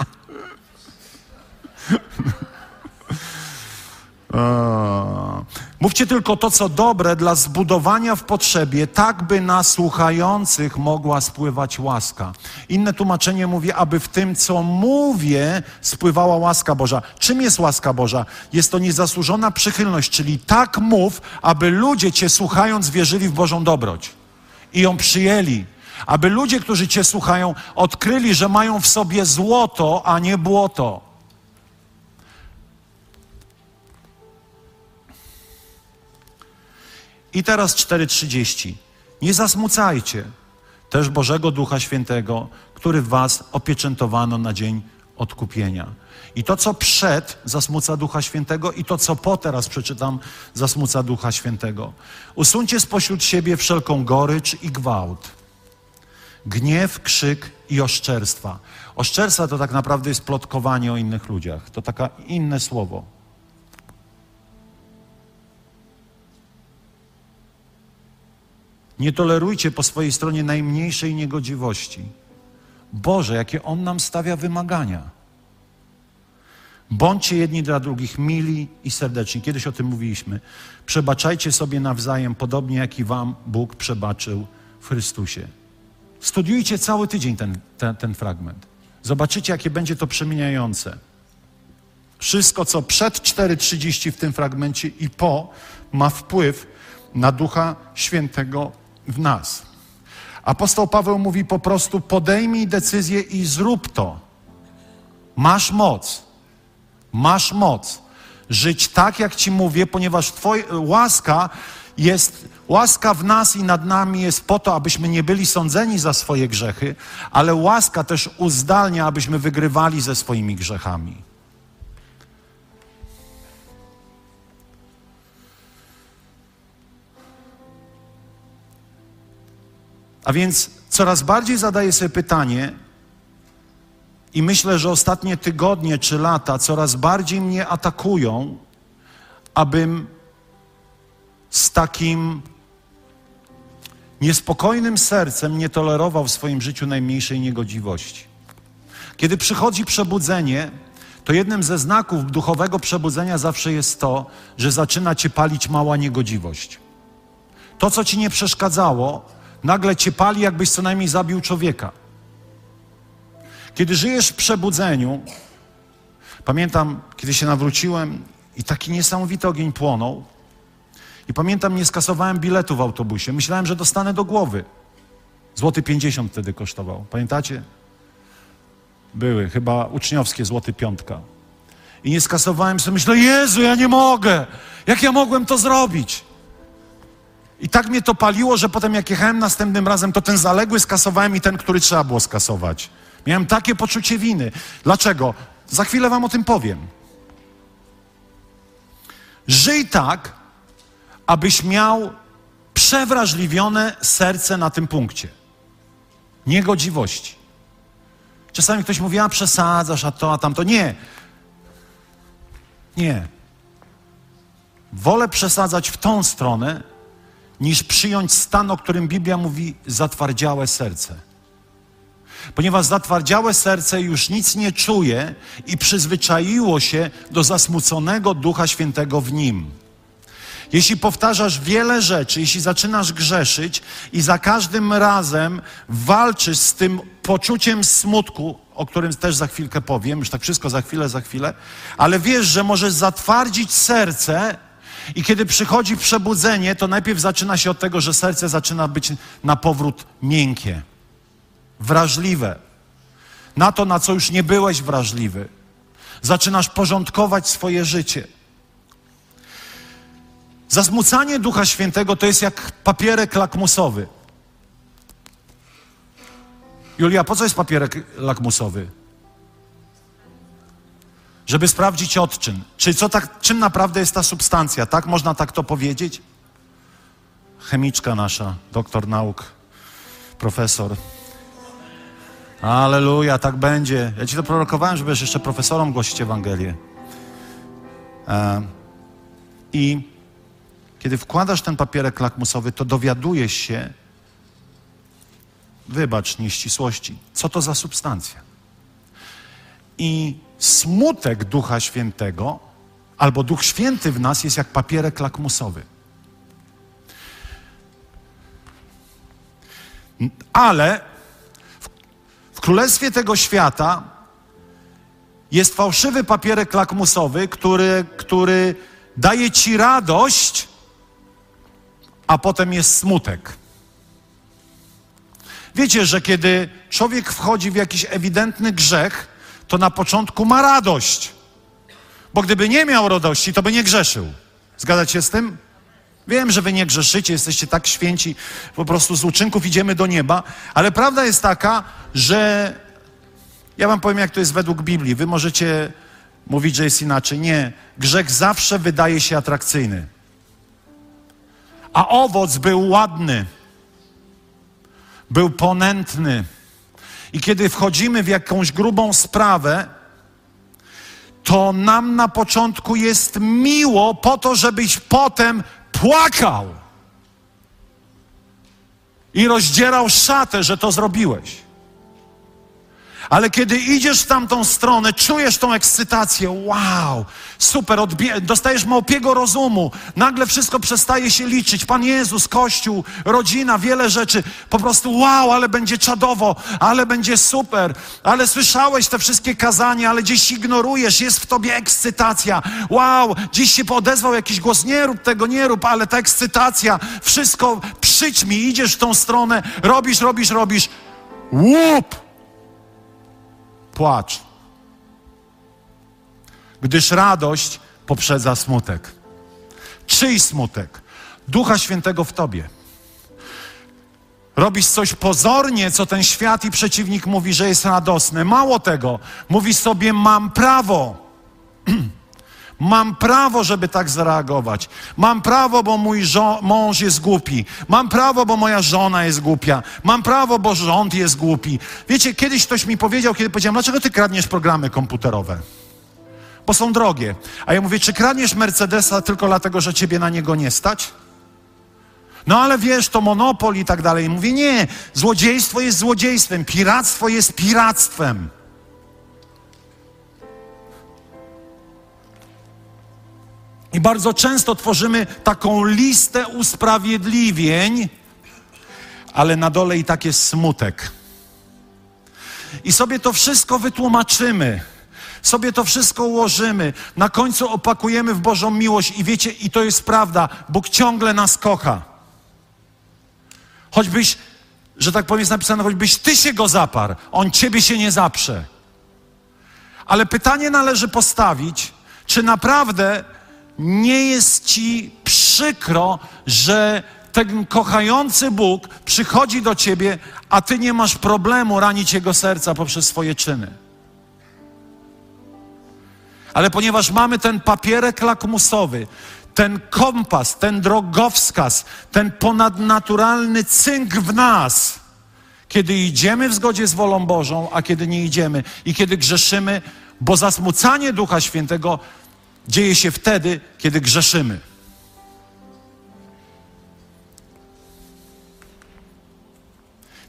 Mówcie tylko to, co dobre dla zbudowania w potrzebie, tak by na słuchających mogła spływać łaska. Inne tłumaczenie mówi, aby w tym, co mówię, spływała łaska Boża. Czym jest łaska Boża? Jest to niezasłużona przychylność, czyli tak mów, aby ludzie Cię słuchając wierzyli w Bożą dobroć i ją przyjęli. Aby ludzie, którzy Cię słuchają, odkryli, że mają w sobie złoto, a nie błoto. I teraz 4:30. Nie zasmucajcie też Bożego Ducha Świętego, który was opieczętowano na dzień odkupienia. I to, co przed, zasmuca Ducha Świętego, i to, co po teraz przeczytam, zasmuca Ducha Świętego. Usuńcie spośród siebie wszelką gorycz i gwałt, gniew, krzyk i oszczerstwa. Oszczerstwa to tak naprawdę jest plotkowanie o innych ludziach. To takie inne słowo. Nie tolerujcie po swojej stronie najmniejszej niegodziwości. Boże, jakie On nam stawia wymagania. Bądźcie jedni dla drugich mili i serdeczni. Kiedyś o tym mówiliśmy. Przebaczajcie sobie nawzajem, podobnie jak i Wam Bóg przebaczył w Chrystusie. Studiujcie cały tydzień ten, ten, ten fragment. Zobaczycie, jakie będzie to przemieniające. Wszystko, co przed 4.30 w tym fragmencie i po, ma wpływ na Ducha Świętego w nas. Apostoł Paweł mówi po prostu: podejmij decyzję i zrób to. Masz moc. Masz moc. Żyć tak, jak ci mówię, ponieważ twoja łaska jest, łaska w nas i nad nami jest po to, abyśmy nie byli sądzeni za swoje grzechy, ale łaska też uzdalnia, abyśmy wygrywali ze swoimi grzechami. A więc coraz bardziej zadaję sobie pytanie, i myślę, że ostatnie tygodnie czy lata coraz bardziej mnie atakują, abym z takim niespokojnym sercem nie tolerował w swoim życiu najmniejszej niegodziwości. Kiedy przychodzi przebudzenie, to jednym ze znaków duchowego przebudzenia zawsze jest to, że zaczyna cię palić mała niegodziwość. To, co ci nie przeszkadzało, nagle cię pali, jakbyś co najmniej zabił człowieka. Kiedy żyjesz w przebudzeniu, pamiętam, kiedy się nawróciłem i taki niesamowity ogień płonął, i pamiętam, nie skasowałem biletu w autobusie. Myślałem, że dostanę do głowy. Złoty 50 wtedy kosztował. Pamiętacie? Były, chyba uczniowskie złoty piątka. I nie skasowałem sobie, myślę, Jezu, ja nie mogę. Jak ja mogłem to zrobić? I tak mnie to paliło, że potem jak jechałem następnym razem, to ten zaległy skasowałem i ten, który trzeba było skasować. Miałem takie poczucie winy. Dlaczego? Za chwilę wam o tym powiem. Żyj tak, abyś miał przewrażliwione serce na tym punkcie. Niegodziwości. Czasami ktoś mówi, a przesadzasz, a to, a tamto. Nie. Nie. Wolę przesadzać w tą stronę, niż przyjąć stan, o którym Biblia mówi, zatwardziałe serce. Ponieważ zatwardziałe serce już nic nie czuje i przyzwyczaiło się do zasmuconego Ducha Świętego w nim. Jeśli powtarzasz wiele rzeczy, jeśli zaczynasz grzeszyć i za każdym razem walczysz z tym poczuciem smutku, o którym też za chwilkę powiem, już tak wszystko za chwilę, za chwilę, ale wiesz, że możesz zatwardzić serce i kiedy przychodzi przebudzenie, to najpierw zaczyna się od tego, że serce zaczyna być na powrót miękkie, wrażliwe, na to, na co już nie byłeś wrażliwy. Zaczynasz porządkować swoje życie. Zasmucanie Ducha Świętego to jest jak papierek lakmusowy. Julia, po co jest papierek lakmusowy? Żeby sprawdzić odczyn. Czy co tak, czym naprawdę jest ta substancja, tak? Można tak to powiedzieć? Chemiczka nasza, doktor nauk, profesor. Aleluja, tak będzie. Ja ci to prorokowałem, żebyś jeszcze profesorom głosić Ewangelię. E, I kiedy wkładasz ten papierek lakmusowy, to dowiadujesz się, wybacz nieścisłości, co to za substancja. I smutek Ducha Świętego, albo Duch Święty w nas jest jak papierek lakmusowy. Ale w, w królestwie tego świata jest fałszywy papierek lakmusowy, który, który daje ci radość, a potem jest smutek. Wiecie, że kiedy człowiek wchodzi w jakiś ewidentny grzech, to na początku ma radość. Bo gdyby nie miał radości, to by nie grzeszył. Zgadzacie się z tym? Wiem, że wy nie grzeszycie, jesteście tak święci, po prostu z uczynków idziemy do nieba, ale prawda jest taka, że ja wam powiem, jak to jest według Biblii. Wy możecie mówić, że jest inaczej. Nie. Grzech zawsze wydaje się atrakcyjny a owoc był ładny, był ponętny. I kiedy wchodzimy w jakąś grubą sprawę, to nam na początku jest miło po to, żebyś potem płakał i rozdzierał szatę, że to zrobiłeś. Ale kiedy idziesz w tamtą stronę, czujesz tą ekscytację, wow, super, dostajesz małpiego rozumu, nagle wszystko przestaje się liczyć. Pan Jezus, Kościół, rodzina, wiele rzeczy. Po prostu wow, ale będzie czadowo, ale będzie super, ale słyszałeś te wszystkie kazania, ale gdzieś ignorujesz, jest w tobie ekscytacja. Wow, dziś się odezwał jakiś głos, nie rób tego, nie rób, ale ta ekscytacja, wszystko mi, idziesz w tą stronę, robisz, robisz, robisz. Łup! Płacz. Gdyż radość poprzedza smutek. Czyj smutek? Ducha Świętego w tobie. Robisz coś pozornie, co ten świat i przeciwnik mówi, że jest radosne. Mało tego, mówi sobie: Mam prawo. Mam prawo, żeby tak zareagować. Mam prawo, bo mój mąż jest głupi. Mam prawo, bo moja żona jest głupia. Mam prawo, bo rząd jest głupi. Wiecie, kiedyś ktoś mi powiedział, kiedy powiedziałem, dlaczego ty kradniesz programy komputerowe? Bo są drogie. A ja mówię, czy kradniesz Mercedesa tylko dlatego, że ciebie na niego nie stać? No ale wiesz, to monopol i tak dalej. Mówię, nie, złodziejstwo jest złodziejstwem, piractwo jest piractwem. I bardzo często tworzymy taką listę usprawiedliwień, ale na dole i tak jest smutek. I sobie to wszystko wytłumaczymy. Sobie to wszystko ułożymy. Na końcu opakujemy w Bożą miłość i wiecie, i to jest prawda, Bóg ciągle nas kocha. Choćbyś, że tak powiem jest napisane, choćbyś ty się go zaparł, on ciebie się nie zaprze. Ale pytanie należy postawić, czy naprawdę nie jest ci przykro, że ten kochający Bóg przychodzi do ciebie, a ty nie masz problemu ranić jego serca poprzez swoje czyny. Ale ponieważ mamy ten papierek lakmusowy, ten kompas, ten drogowskaz, ten ponadnaturalny cynk w nas, kiedy idziemy w zgodzie z wolą Bożą, a kiedy nie idziemy i kiedy grzeszymy, bo zasmucanie Ducha Świętego dzieje się wtedy, kiedy grzeszymy.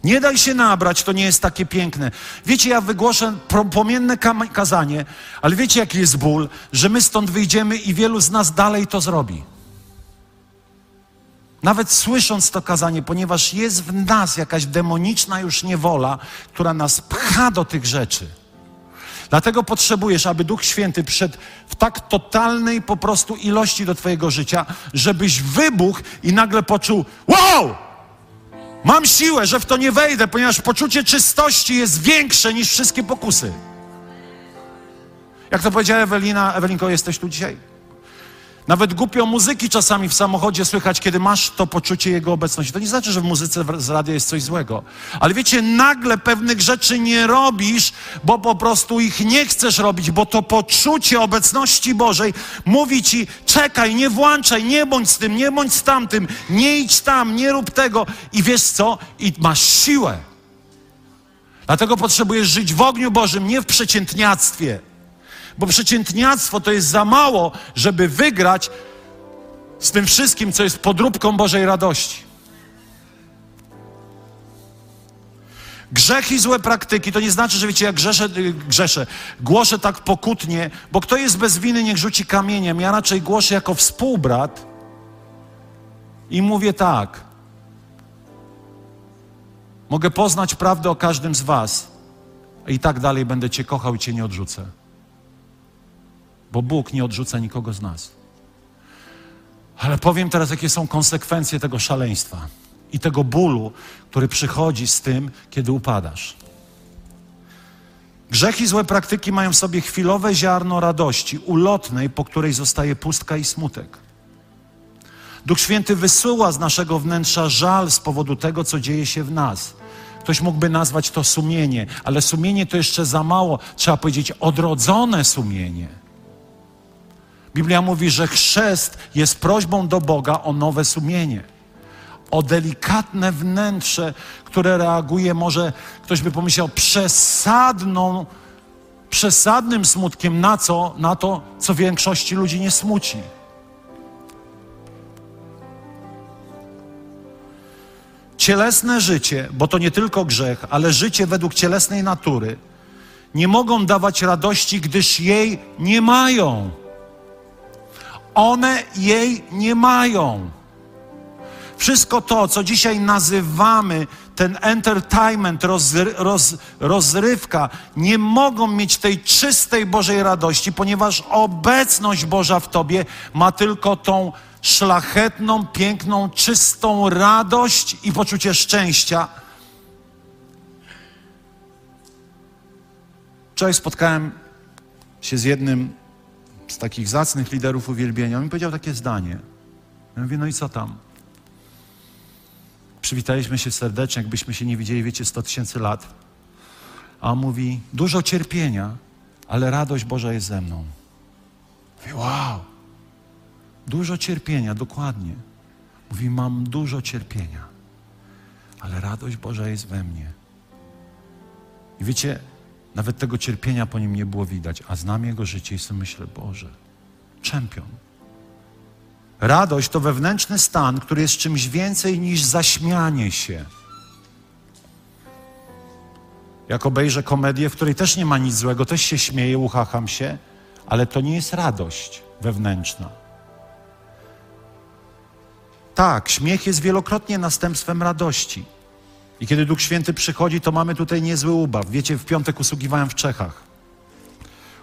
Nie daj się nabrać, to nie jest takie piękne. Wiecie, ja wygłoszę płomienne kazanie, ale wiecie, jaki jest ból, że my stąd wyjdziemy i wielu z nas dalej to zrobi. Nawet słysząc to kazanie, ponieważ jest w nas jakaś demoniczna już niewola, która nas pcha do tych rzeczy. Dlatego potrzebujesz, aby Duch Święty przyszedł w tak totalnej po prostu ilości do Twojego życia, żebyś wybuchł i nagle poczuł: Wow! Mam siłę, że w to nie wejdę, ponieważ poczucie czystości jest większe niż wszystkie pokusy. Jak to powiedziała Ewelina, Ewelinko, jesteś tu dzisiaj? Nawet głupio muzyki czasami w samochodzie słychać, kiedy masz to poczucie Jego obecności. To nie znaczy, że w muzyce z radia jest coś złego. Ale wiecie, nagle pewnych rzeczy nie robisz, bo po prostu ich nie chcesz robić, bo to poczucie obecności Bożej mówi ci, czekaj, nie włączaj, nie bądź z tym, nie bądź z tamtym, nie idź tam, nie rób tego. I wiesz co? I masz siłę. Dlatego potrzebujesz żyć w ogniu Bożym, nie w przeciętniactwie. Bo przeciętniactwo to jest za mało, żeby wygrać z tym wszystkim, co jest podróbką Bożej radości. Grzech i złe praktyki to nie znaczy, że wiecie, jak grzeszę, grzeszę, głoszę tak pokutnie, bo kto jest bez winy, niech rzuci kamieniem. Ja raczej głoszę jako współbrat i mówię tak. Mogę poznać prawdę o każdym z Was i tak dalej będę Cię kochał i Cię nie odrzucę bo Bóg nie odrzuca nikogo z nas. Ale powiem teraz, jakie są konsekwencje tego szaleństwa i tego bólu, który przychodzi z tym, kiedy upadasz. Grzech i złe praktyki mają w sobie chwilowe ziarno radości, ulotnej, po której zostaje pustka i smutek. Duch Święty wysyła z naszego wnętrza żal z powodu tego, co dzieje się w nas. Ktoś mógłby nazwać to sumienie, ale sumienie to jeszcze za mało. Trzeba powiedzieć odrodzone sumienie. Biblia mówi, że chrzest jest prośbą do Boga o nowe sumienie, o delikatne wnętrze, które reaguje, może ktoś by pomyślał, przesadną, przesadnym smutkiem na co? Na to, co większości ludzi nie smuci. Cielesne życie, bo to nie tylko grzech, ale życie według cielesnej natury, nie mogą dawać radości, gdyż jej nie mają. One jej nie mają. Wszystko to, co dzisiaj nazywamy ten entertainment, rozry, roz, rozrywka, nie mogą mieć tej czystej Bożej radości, ponieważ obecność Boża w Tobie ma tylko tą szlachetną, piękną, czystą radość i poczucie szczęścia. Wczoraj spotkałem się z jednym z takich zacnych liderów uwielbienia, on mi powiedział takie zdanie. Ja mówię, no i co tam? przywitaliśmy się serdecznie, jakbyśmy się nie widzieli, wiecie, 100 tysięcy lat. A on mówi, dużo cierpienia, ale radość Boża jest ze mną. Mówię, wow, dużo cierpienia, dokładnie. Mówi, mam dużo cierpienia, ale radość Boża jest we mnie. I wiecie, nawet tego cierpienia po nim nie było widać, a znam jego życie i sobie myślę, Boże, czempion. Radość to wewnętrzny stan, który jest czymś więcej niż zaśmianie się. Jak obejrzę komedię, w której też nie ma nic złego, też się śmieję, uchacham się, ale to nie jest radość wewnętrzna. Tak, śmiech jest wielokrotnie następstwem radości. I kiedy Duch Święty przychodzi, to mamy tutaj niezły ubaw. Wiecie, w piątek usługiwałem w Czechach.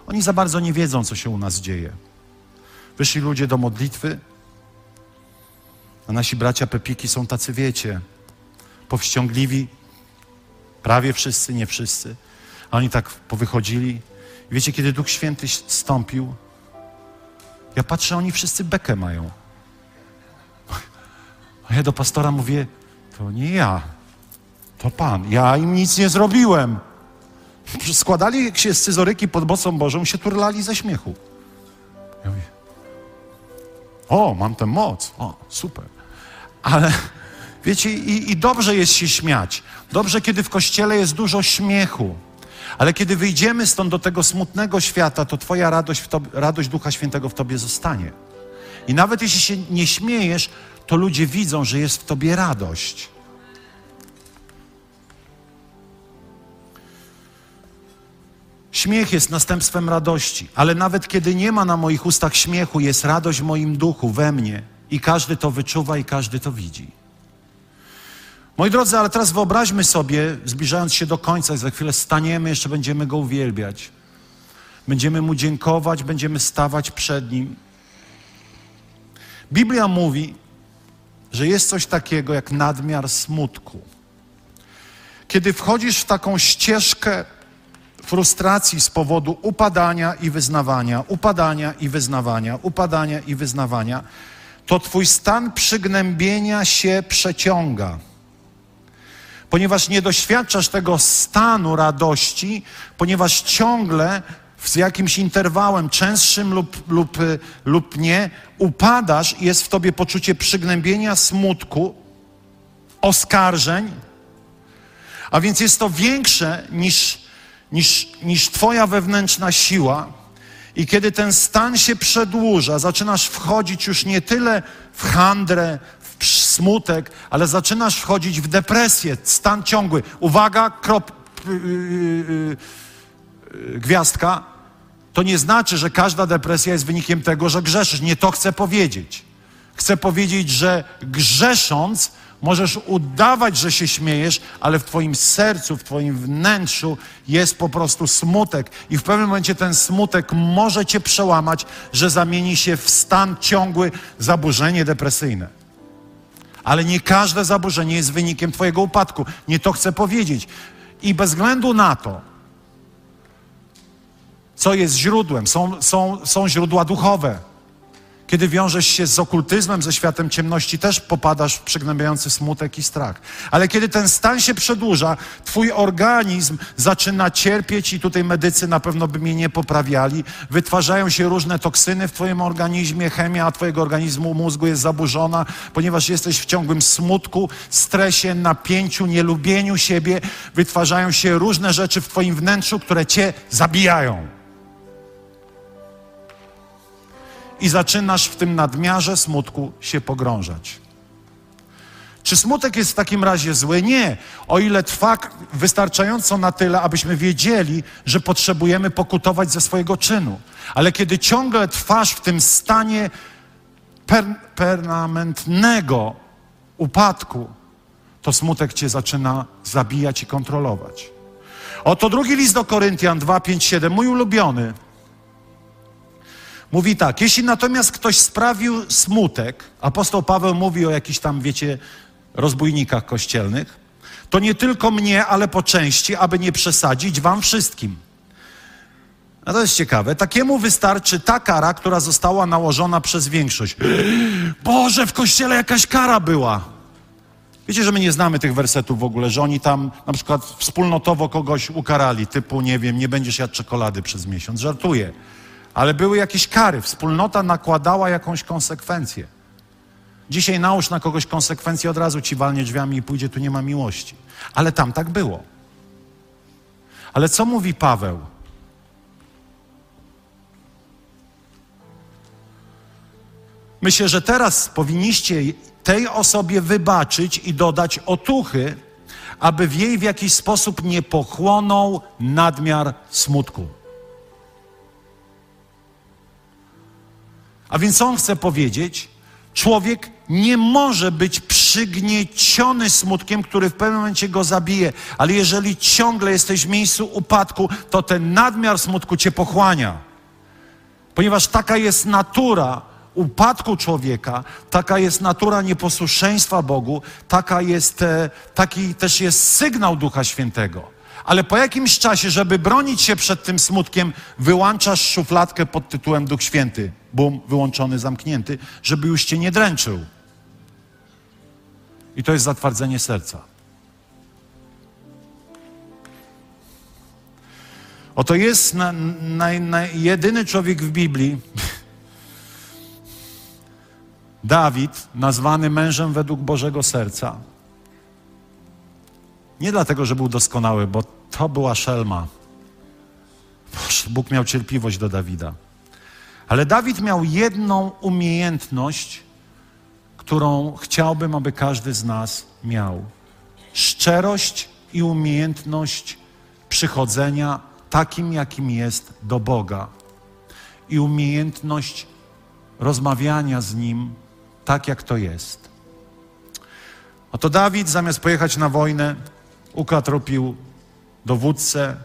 Oni za bardzo nie wiedzą, co się u nas dzieje. Wyszli ludzie do modlitwy, a nasi bracia Pepiki są tacy, wiecie, powściągliwi. Prawie wszyscy, nie wszyscy. A oni tak powychodzili. I wiecie, kiedy Duch Święty stąpił, ja patrzę, oni wszyscy bekę mają. A ja do pastora mówię, to nie ja, to Pan. Ja im nic nie zrobiłem. Składali się scyzoryki pod mocą Bożą, się turlali ze śmiechu. Ja mówię, o, mam tę moc. O, super. Ale wiecie, i, i dobrze jest się śmiać. Dobrze, kiedy w kościele jest dużo śmiechu. Ale kiedy wyjdziemy stąd do tego smutnego świata, to Twoja radość, tobie, radość Ducha Świętego w Tobie zostanie. I nawet jeśli się nie śmiejesz, to ludzie widzą, że jest w Tobie radość. Śmiech jest następstwem radości, ale nawet kiedy nie ma na moich ustach śmiechu, jest radość w moim duchu, we mnie. I każdy to wyczuwa i każdy to widzi. Moi drodzy, ale teraz wyobraźmy sobie, zbliżając się do końca, za chwilę staniemy, jeszcze będziemy Go uwielbiać. Będziemy Mu dziękować, będziemy stawać przed Nim. Biblia mówi, że jest coś takiego jak nadmiar smutku. Kiedy wchodzisz w taką ścieżkę frustracji z powodu upadania i wyznawania, upadania i wyznawania, upadania i wyznawania, to Twój stan przygnębienia się przeciąga. Ponieważ nie doświadczasz tego stanu radości, ponieważ ciągle z jakimś interwałem, częstszym lub, lub, lub nie, upadasz i jest w tobie poczucie przygnębienia, smutku, oskarżeń, a więc jest to większe niż, niż, niż Twoja wewnętrzna siła. I kiedy ten stan się przedłuża, zaczynasz wchodzić już nie tyle w handrę, w smutek, ale zaczynasz wchodzić w depresję, stan ciągły. Uwaga, krop, yy, yy, yy, gwiazdka. To nie znaczy, że każda depresja jest wynikiem tego, że grzeszysz. Nie to chcę powiedzieć. Chcę powiedzieć, że grzesząc, Możesz udawać, że się śmiejesz, ale w Twoim sercu, w Twoim wnętrzu jest po prostu smutek. I w pewnym momencie ten smutek może Cię przełamać, że zamieni się w stan ciągły, zaburzenie depresyjne. Ale nie każde zaburzenie jest wynikiem Twojego upadku. Nie to chcę powiedzieć. I bez względu na to, co jest źródłem, są, są, są źródła duchowe. Kiedy wiążesz się z okultyzmem, ze światem ciemności, też popadasz w przygnębiający smutek i strach. Ale kiedy ten stan się przedłuża, twój organizm zaczyna cierpieć i tutaj medycy na pewno by mnie nie poprawiali. Wytwarzają się różne toksyny w twoim organizmie, chemia twojego organizmu, mózgu jest zaburzona, ponieważ jesteś w ciągłym smutku, stresie, napięciu, nielubieniu siebie. Wytwarzają się różne rzeczy w twoim wnętrzu, które cię zabijają. I zaczynasz w tym nadmiarze smutku się pogrążać. Czy smutek jest w takim razie zły? Nie. O ile trwa wystarczająco na tyle, abyśmy wiedzieli, że potrzebujemy pokutować ze swojego czynu. Ale kiedy ciągle trwasz w tym stanie per, permanentnego upadku, to smutek cię zaczyna zabijać i kontrolować. Oto drugi list do Koryntian 2, 5, 7, mój ulubiony. Mówi tak, jeśli natomiast ktoś sprawił smutek, apostoł Paweł mówi o jakichś tam, wiecie, rozbójnikach kościelnych, to nie tylko mnie, ale po części, aby nie przesadzić wam wszystkim. A to jest ciekawe. Takiemu wystarczy ta kara, która została nałożona przez większość. Boże, w kościele jakaś kara była. Wiecie, że my nie znamy tych wersetów w ogóle, że oni tam na przykład wspólnotowo kogoś ukarali, typu, nie wiem, nie będziesz jadł czekolady przez miesiąc. Żartuję. Ale były jakieś kary. Wspólnota nakładała jakąś konsekwencję. Dzisiaj nałóż na kogoś konsekwencje, od razu ci walnie drzwiami i pójdzie, tu nie ma miłości. Ale tam tak było. Ale co mówi Paweł? Myślę, że teraz powinniście tej osobie wybaczyć i dodać otuchy, aby w jej w jakiś sposób nie pochłonął nadmiar smutku. A więc on chce powiedzieć, człowiek nie może być przygnieciony smutkiem, który w pewnym momencie go zabije, ale jeżeli ciągle jesteś w miejscu upadku, to ten nadmiar smutku cię pochłania. Ponieważ taka jest natura upadku człowieka, taka jest natura nieposłuszeństwa Bogu, taka jest, e, taki też jest sygnał Ducha Świętego. Ale po jakimś czasie, żeby bronić się przed tym smutkiem, wyłączasz szufladkę pod tytułem Duch Święty. Bum, wyłączony, zamknięty, żeby już cię nie dręczył. I to jest zatwardzenie serca. Oto jest na, na, na jedyny człowiek w Biblii, Dawid, nazwany mężem według Bożego serca. Nie dlatego, że był doskonały, bo to była szelma. Bóg miał cierpliwość do Dawida. Ale Dawid miał jedną umiejętność, którą chciałbym, aby każdy z nas miał. Szczerość i umiejętność przychodzenia takim, jakim jest do Boga. I umiejętność rozmawiania z Nim tak, jak to jest. Oto Dawid, zamiast pojechać na wojnę, ukatropił dowódcę,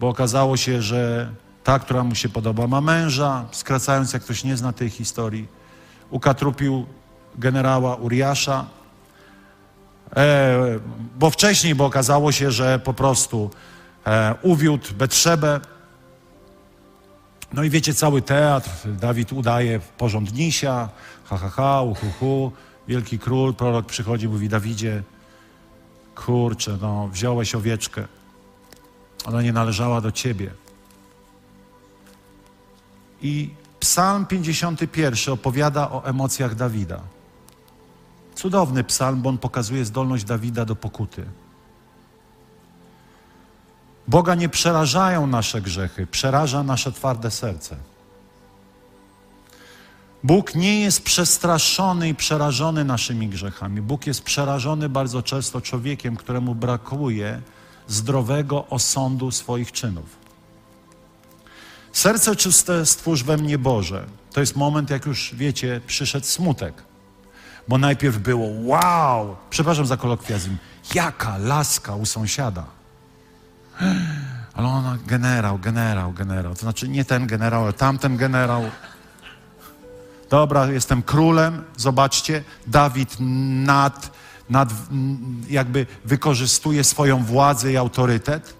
bo okazało się, że ta, która mu się podoba, ma męża, skracając, jak ktoś nie zna tej historii. Ukatrupił generała Uriasza, e, bo wcześniej, bo okazało się, że po prostu e, uwiódł Betrzebę. No i wiecie, cały teatr, Dawid udaje porządnisia, ha, ha, ha, uhu, wielki król, prorok przychodzi, mówi, Dawidzie, kurczę, no, wziąłeś owieczkę, ona nie należała do ciebie. I Psalm 51 opowiada o emocjach Dawida. Cudowny psalm, bo on pokazuje zdolność Dawida do pokuty. Boga nie przerażają nasze grzechy, przeraża nasze twarde serce. Bóg nie jest przestraszony i przerażony naszymi grzechami. Bóg jest przerażony bardzo często człowiekiem, któremu brakuje zdrowego osądu swoich czynów. Serce czyste stwórz we mnie Boże. To jest moment, jak już wiecie, przyszedł smutek. Bo najpierw było wow, przepraszam za kolokwializm, jaka laska u sąsiada. Ale ona generał, generał, generał. To znaczy nie ten generał, ale tamten generał. Dobra, jestem królem. Zobaczcie, Dawid nad, nad, jakby wykorzystuje swoją władzę i autorytet.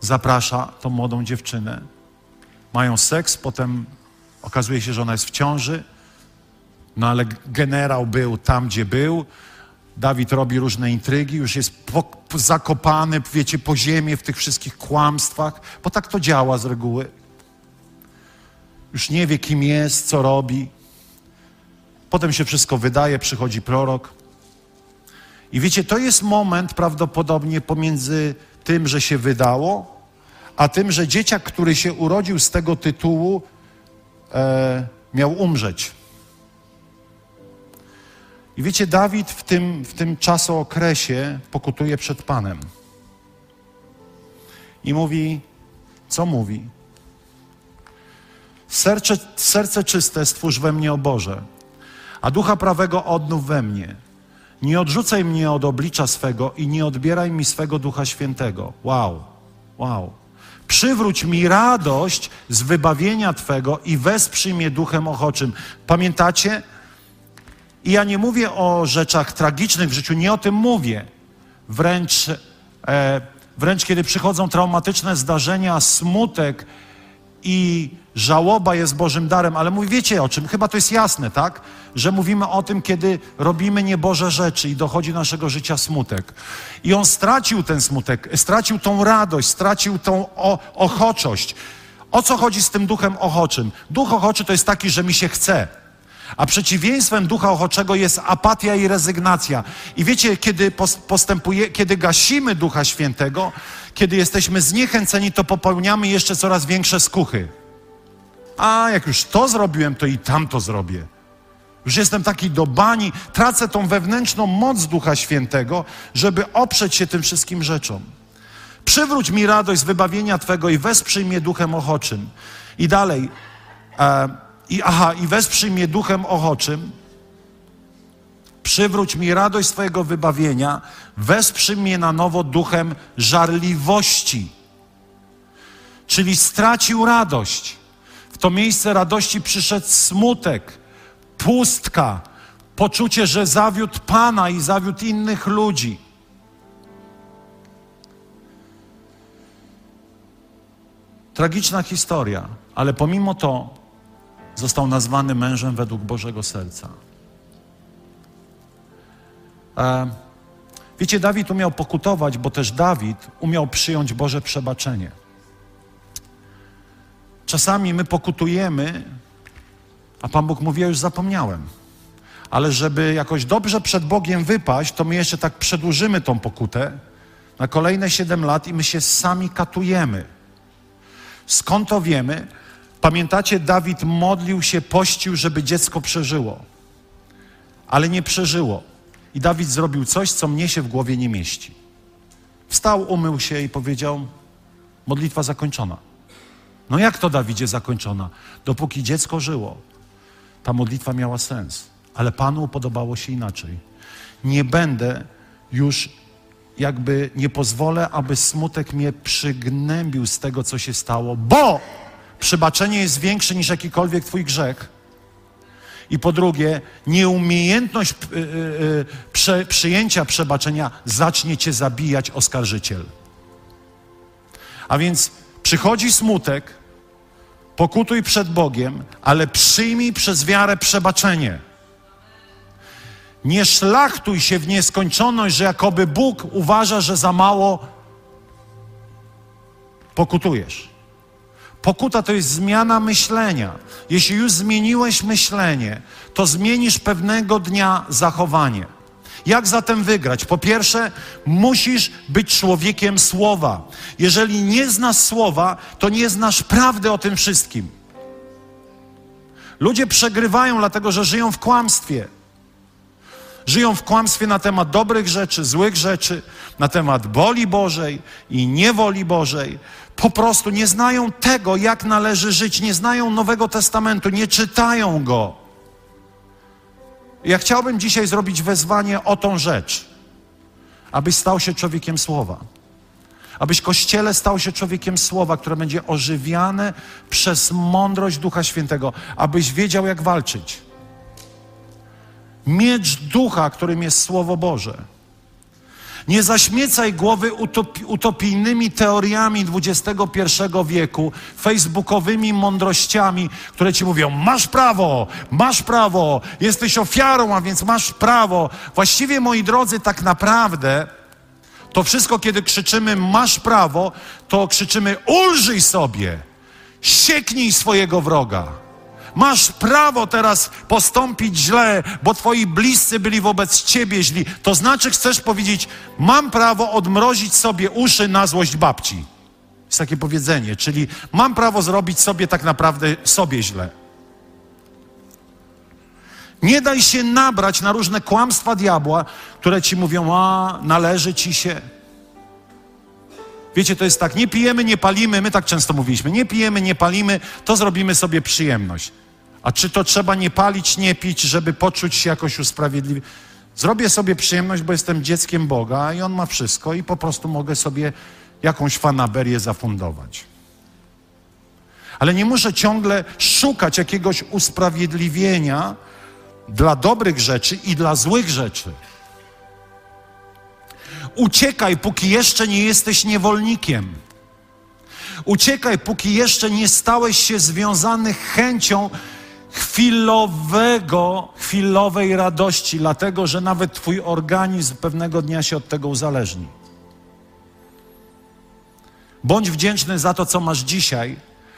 Zaprasza tą młodą dziewczynę. Mają seks, potem okazuje się, że ona jest w ciąży. No ale generał był tam, gdzie był. Dawid robi różne intrygi, już jest po, po, zakopany, wiecie, po ziemię w tych wszystkich kłamstwach, bo tak to działa z reguły już nie wie, kim jest, co robi. Potem się wszystko wydaje, przychodzi prorok. I wiecie, to jest moment prawdopodobnie pomiędzy tym, że się wydało, a tym, że dzieciak, który się urodził z tego tytułu, e, miał umrzeć. I wiecie, Dawid w tym, w tym czasookresie pokutuje przed Panem. I mówi, co mówi? Serce, serce czyste stwórz we mnie, o Boże, a ducha prawego odnów we mnie. Nie odrzucaj mnie od oblicza swego i nie odbieraj mi swego ducha świętego. Wow, wow. Przywróć mi radość z wybawienia Twego i wesprzyj mnie duchem ochoczym. Pamiętacie? I ja nie mówię o rzeczach tragicznych w życiu, nie o tym mówię. Wręcz, e, wręcz kiedy przychodzą traumatyczne zdarzenia, smutek i żałoba jest Bożym darem, ale mówi, wiecie o czym? Chyba to jest jasne, tak? Że mówimy o tym, kiedy robimy nieboże rzeczy i dochodzi do naszego życia smutek. I on stracił ten smutek, stracił tą radość, stracił tą ochoczość. O co chodzi z tym duchem ochoczym? Duch ochoczy to jest taki, że mi się chce. A przeciwieństwem ducha ochoczego jest apatia i rezygnacja. I wiecie, kiedy postępuje, kiedy gasimy Ducha Świętego, kiedy jesteśmy zniechęceni, to popełniamy jeszcze coraz większe skuchy. A jak już to zrobiłem, to i tamto zrobię. Już jestem taki do bani, tracę tą wewnętrzną moc Ducha Świętego, żeby oprzeć się tym wszystkim rzeczom. Przywróć mi radość z wybawienia Twego i wesprzyj mnie duchem ochoczym. I dalej. E, i aha, i wesprzyj mnie duchem ochoczym. Przywróć mi radość swojego wybawienia, wesprzyj mnie na nowo duchem żarliwości. Czyli stracił radość. W to miejsce radości przyszedł smutek, pustka, poczucie, że zawiódł Pana i zawiódł innych ludzi. Tragiczna historia, ale pomimo to został nazwany mężem według Bożego serca. E, wiecie, Dawid umiał pokutować, bo też Dawid umiał przyjąć Boże przebaczenie. Czasami my pokutujemy, a Pan Bóg mówi, ja już zapomniałem. Ale żeby jakoś dobrze przed Bogiem wypaść, to my jeszcze tak przedłużymy tą pokutę na kolejne siedem lat i my się sami katujemy. Skąd to wiemy? Pamiętacie, Dawid modlił się, pościł, żeby dziecko przeżyło, ale nie przeżyło. I Dawid zrobił coś, co mnie się w głowie nie mieści. Wstał, umył się i powiedział: Modlitwa zakończona. No jak to, Dawidzie, zakończona? Dopóki dziecko żyło, ta modlitwa miała sens, ale Panu podobało się inaczej. Nie będę już jakby nie pozwolę, aby smutek mnie przygnębił z tego, co się stało, bo Przebaczenie jest większe niż jakikolwiek Twój grzech. I po drugie, nieumiejętność y, y, y, prze, przyjęcia przebaczenia zacznie Cię zabijać oskarżyciel. A więc przychodzi smutek, pokutuj przed Bogiem, ale przyjmij przez wiarę przebaczenie. Nie szlachtuj się w nieskończoność, że jakoby Bóg uważa, że za mało pokutujesz. Pokuta to jest zmiana myślenia. Jeśli już zmieniłeś myślenie, to zmienisz pewnego dnia zachowanie. Jak zatem wygrać? Po pierwsze, musisz być człowiekiem słowa. Jeżeli nie znasz słowa, to nie znasz prawdy o tym wszystkim. Ludzie przegrywają, dlatego że żyją w kłamstwie. Żyją w kłamstwie na temat dobrych rzeczy, złych rzeczy, na temat woli Bożej i niewoli Bożej. Po prostu nie znają tego, jak należy żyć, nie znają Nowego Testamentu, nie czytają go. Ja chciałbym dzisiaj zrobić wezwanie o tą rzecz, abyś stał się człowiekiem słowa. Abyś Kościele stał się człowiekiem słowa, które będzie ożywiane przez mądrość Ducha Świętego, abyś wiedział, jak walczyć miecz ducha, którym jest Słowo Boże. Nie zaśmiecaj głowy utopi utopijnymi teoriami XXI wieku, facebookowymi mądrościami, które ci mówią: masz prawo, masz prawo, jesteś ofiarą, a więc masz prawo. Właściwie, moi drodzy, tak naprawdę to wszystko, kiedy krzyczymy: masz prawo, to krzyczymy: ulżyj sobie, sieknij swojego wroga. Masz prawo teraz postąpić źle, bo twoi bliscy byli wobec ciebie źli. To znaczy chcesz powiedzieć, mam prawo odmrozić sobie uszy na złość babci. Jest takie powiedzenie, czyli mam prawo zrobić sobie tak naprawdę sobie źle. Nie daj się nabrać na różne kłamstwa diabła, które ci mówią, a należy ci się. Wiecie, to jest tak, nie pijemy, nie palimy, my tak często mówiliśmy, nie pijemy, nie palimy, to zrobimy sobie przyjemność. A czy to trzeba nie palić, nie pić, żeby poczuć się jakoś usprawiedliwie? Zrobię sobie przyjemność, bo jestem dzieckiem Boga i On ma wszystko i po prostu mogę sobie jakąś fanaberię zafundować. Ale nie muszę ciągle szukać jakiegoś usprawiedliwienia dla dobrych rzeczy i dla złych rzeczy. Uciekaj, póki jeszcze nie jesteś niewolnikiem. Uciekaj, póki jeszcze nie stałeś się związany chęcią chwilowego, chwilowej radości, dlatego że nawet Twój organizm pewnego dnia się od tego uzależni. Bądź wdzięczny za to, co masz dzisiaj,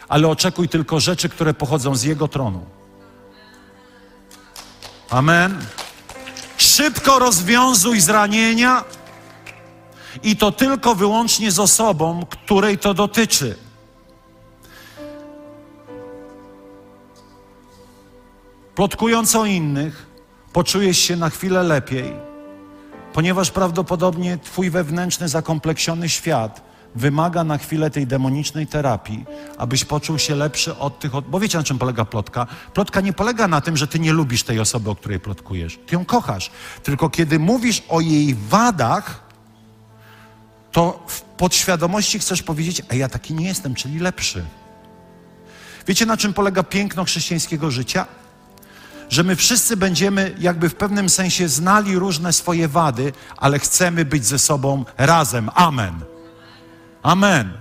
ale oczekuj tylko rzeczy, które pochodzą z Jego tronu. Amen. Szybko rozwiązuj zranienia i to tylko wyłącznie z osobą, której to dotyczy. Plotkując o innych, poczujesz się na chwilę lepiej, ponieważ prawdopodobnie Twój wewnętrzny, zakompleksiony świat wymaga na chwilę tej demonicznej terapii, abyś poczuł się lepszy od tych. Od... Bo wiecie, na czym polega plotka? Plotka nie polega na tym, że ty nie lubisz tej osoby, o której plotkujesz. Ty ją kochasz. Tylko kiedy mówisz o jej wadach, to w podświadomości chcesz powiedzieć, a ja taki nie jestem, czyli lepszy. Wiecie, na czym polega piękno chrześcijańskiego życia? Że my wszyscy będziemy jakby w pewnym sensie znali różne swoje wady, ale chcemy być ze sobą razem. Amen. Amen.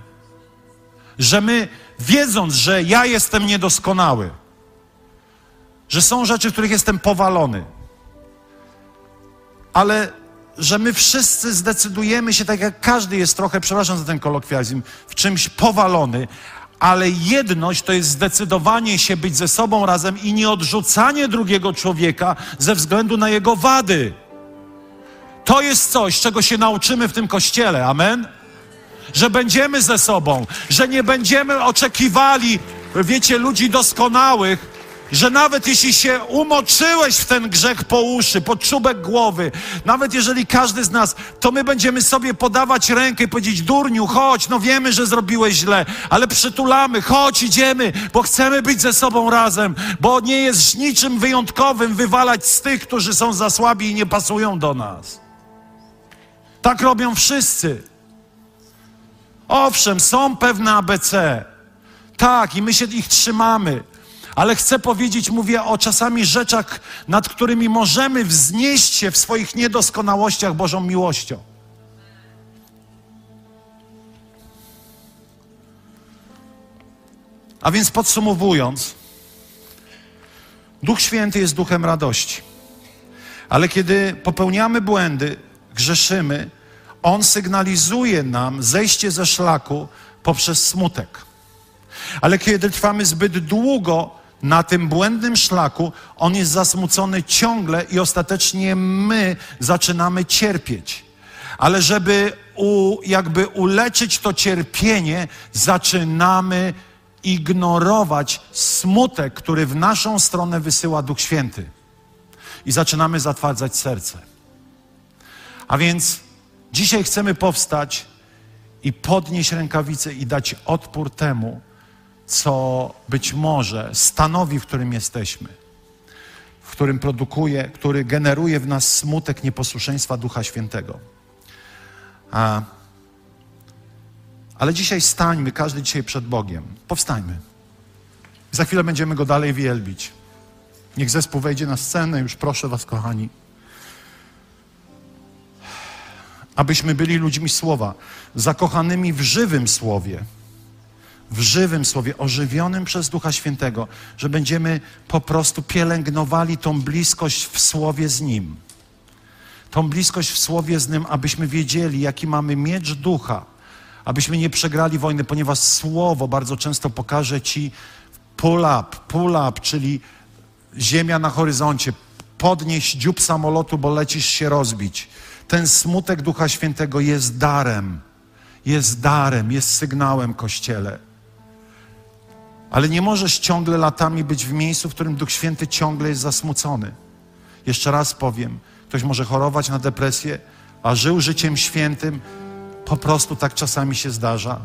Że my, wiedząc, że ja jestem niedoskonały, że są rzeczy, w których jestem powalony, ale że my wszyscy zdecydujemy się, tak jak każdy jest trochę, przepraszam za ten kolokwializm, w czymś powalony, ale jedność to jest zdecydowanie się być ze sobą razem i nie odrzucanie drugiego człowieka ze względu na jego wady. To jest coś, czego się nauczymy w tym kościele. Amen że będziemy ze sobą, że nie będziemy oczekiwali, wiecie, ludzi doskonałych, że nawet jeśli się umoczyłeś w ten grzech po uszy, pod czubek głowy, nawet jeżeli każdy z nas, to my będziemy sobie podawać rękę i powiedzieć, durniu, chodź, no wiemy, że zrobiłeś źle, ale przytulamy, chodź, idziemy, bo chcemy być ze sobą razem, bo nie jest niczym wyjątkowym wywalać z tych, którzy są za słabi i nie pasują do nas. Tak robią wszyscy. Owszem, są pewne ABC. Tak, i my się ich trzymamy. Ale chcę powiedzieć, mówię o czasami rzeczach, nad którymi możemy wznieść się w swoich niedoskonałościach Bożą miłością. A więc podsumowując, Duch Święty jest duchem radości. Ale kiedy popełniamy błędy, grzeszymy, on sygnalizuje nam zejście ze szlaku poprzez smutek. Ale kiedy trwamy zbyt długo na tym błędnym szlaku, on jest zasmucony ciągle i ostatecznie my zaczynamy cierpieć. Ale żeby u, jakby uleczyć to cierpienie, zaczynamy ignorować smutek, który w naszą stronę wysyła Duch Święty. I zaczynamy zatwardzać serce. A więc Dzisiaj chcemy powstać i podnieść rękawice i dać odpór temu, co być może stanowi, w którym jesteśmy, w którym produkuje, który generuje w nas smutek nieposłuszeństwa Ducha Świętego. A, ale dzisiaj stańmy, każdy dzisiaj przed Bogiem. Powstańmy. Za chwilę będziemy go dalej wielbić. Niech zespół wejdzie na scenę, już proszę Was, kochani. abyśmy byli ludźmi słowa, zakochanymi w żywym słowie, w żywym słowie, ożywionym przez Ducha Świętego, że będziemy po prostu pielęgnowali tą bliskość w słowie z Nim. Tą bliskość w słowie z Nim, abyśmy wiedzieli, jaki mamy miecz ducha, abyśmy nie przegrali wojny, ponieważ słowo bardzo często pokaże Ci pull up, pull up, czyli ziemia na horyzoncie, podnieść dziób samolotu, bo lecisz się rozbić ten smutek Ducha Świętego jest darem. Jest darem, jest sygnałem Kościele. Ale nie możesz ciągle latami być w miejscu, w którym Duch Święty ciągle jest zasmucony. Jeszcze raz powiem, ktoś może chorować na depresję, a żył życiem świętym. Po prostu tak czasami się zdarza.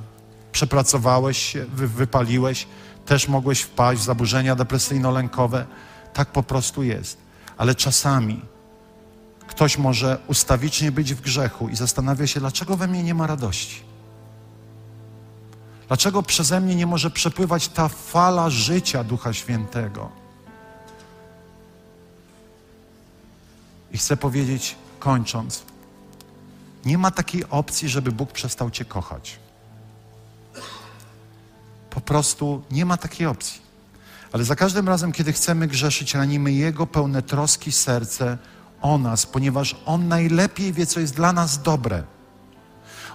Przepracowałeś się, wy, wypaliłeś, też mogłeś wpaść w zaburzenia depresyjno-lękowe. Tak po prostu jest. Ale czasami Ktoś może ustawicznie być w grzechu i zastanawia się, dlaczego we mnie nie ma radości. Dlaczego przeze mnie nie może przepływać ta fala życia Ducha Świętego? I chcę powiedzieć, kończąc, nie ma takiej opcji, żeby Bóg przestał Cię kochać. prostu nie ma takiej opcji. Ale za każdym razem, kiedy chcemy grzeszyć, ranimy Jego pełne troski serce o nas, ponieważ On najlepiej wie, co jest dla nas dobre.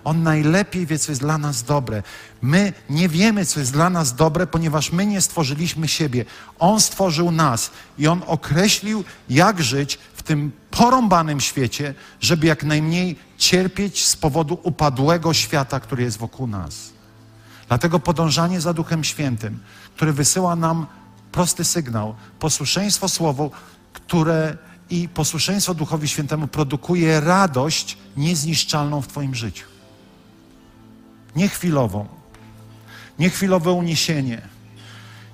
On najlepiej wie, co jest dla nas dobre. My nie wiemy, co jest dla nas dobre, ponieważ my nie stworzyliśmy siebie. On stworzył nas i On określił, jak żyć w tym porąbanym świecie, żeby jak najmniej cierpieć z powodu upadłego świata, który jest wokół nas. Dlatego podążanie za Duchem Świętym, który wysyła nam prosty sygnał, posłuszeństwo Słowu, które i posłuszeństwo Duchowi Świętemu produkuje radość niezniszczalną w Twoim życiu. Nie chwilową, nie chwilowe uniesienie,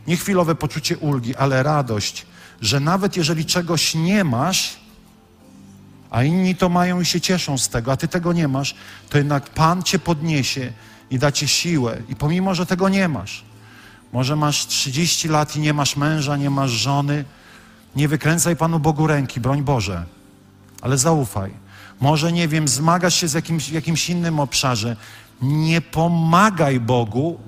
nie chwilowe poczucie ulgi, ale radość, że nawet jeżeli czegoś nie masz, a inni to mają i się cieszą z tego, a ty tego nie masz, to jednak Pan cię podniesie i da ci siłę. I pomimo, że tego nie masz, może masz 30 lat i nie masz męża, nie masz żony, nie wykręcaj Panu Bogu ręki, broń Boże, ale zaufaj. Może, nie wiem, zmagasz się z jakimś, w jakimś innym obszarze. Nie pomagaj Bogu,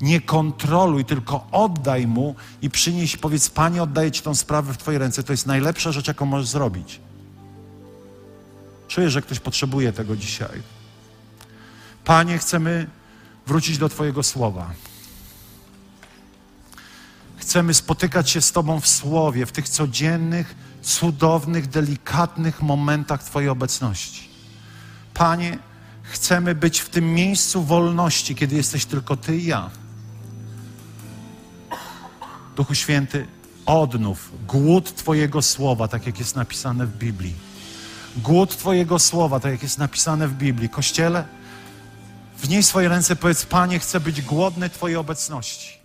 nie kontroluj, tylko oddaj Mu i przynieś, powiedz, Panie, oddaję Ci tą sprawę w Twojej ręce. To jest najlepsza rzecz, jaką możesz zrobić. Czuję, że ktoś potrzebuje tego dzisiaj. Panie, chcemy wrócić do Twojego słowa. Chcemy spotykać się z Tobą w słowie, w tych codziennych, cudownych, delikatnych momentach Twojej obecności. Panie, chcemy być w tym miejscu wolności, kiedy jesteś tylko Ty i ja. Duchu Święty, odnów głód Twojego słowa, tak jak jest napisane w Biblii. Głód Twojego słowa, tak jak jest napisane w Biblii. Kościele, wnieś swoje ręce, powiedz, Panie, chcę być głodny Twojej obecności.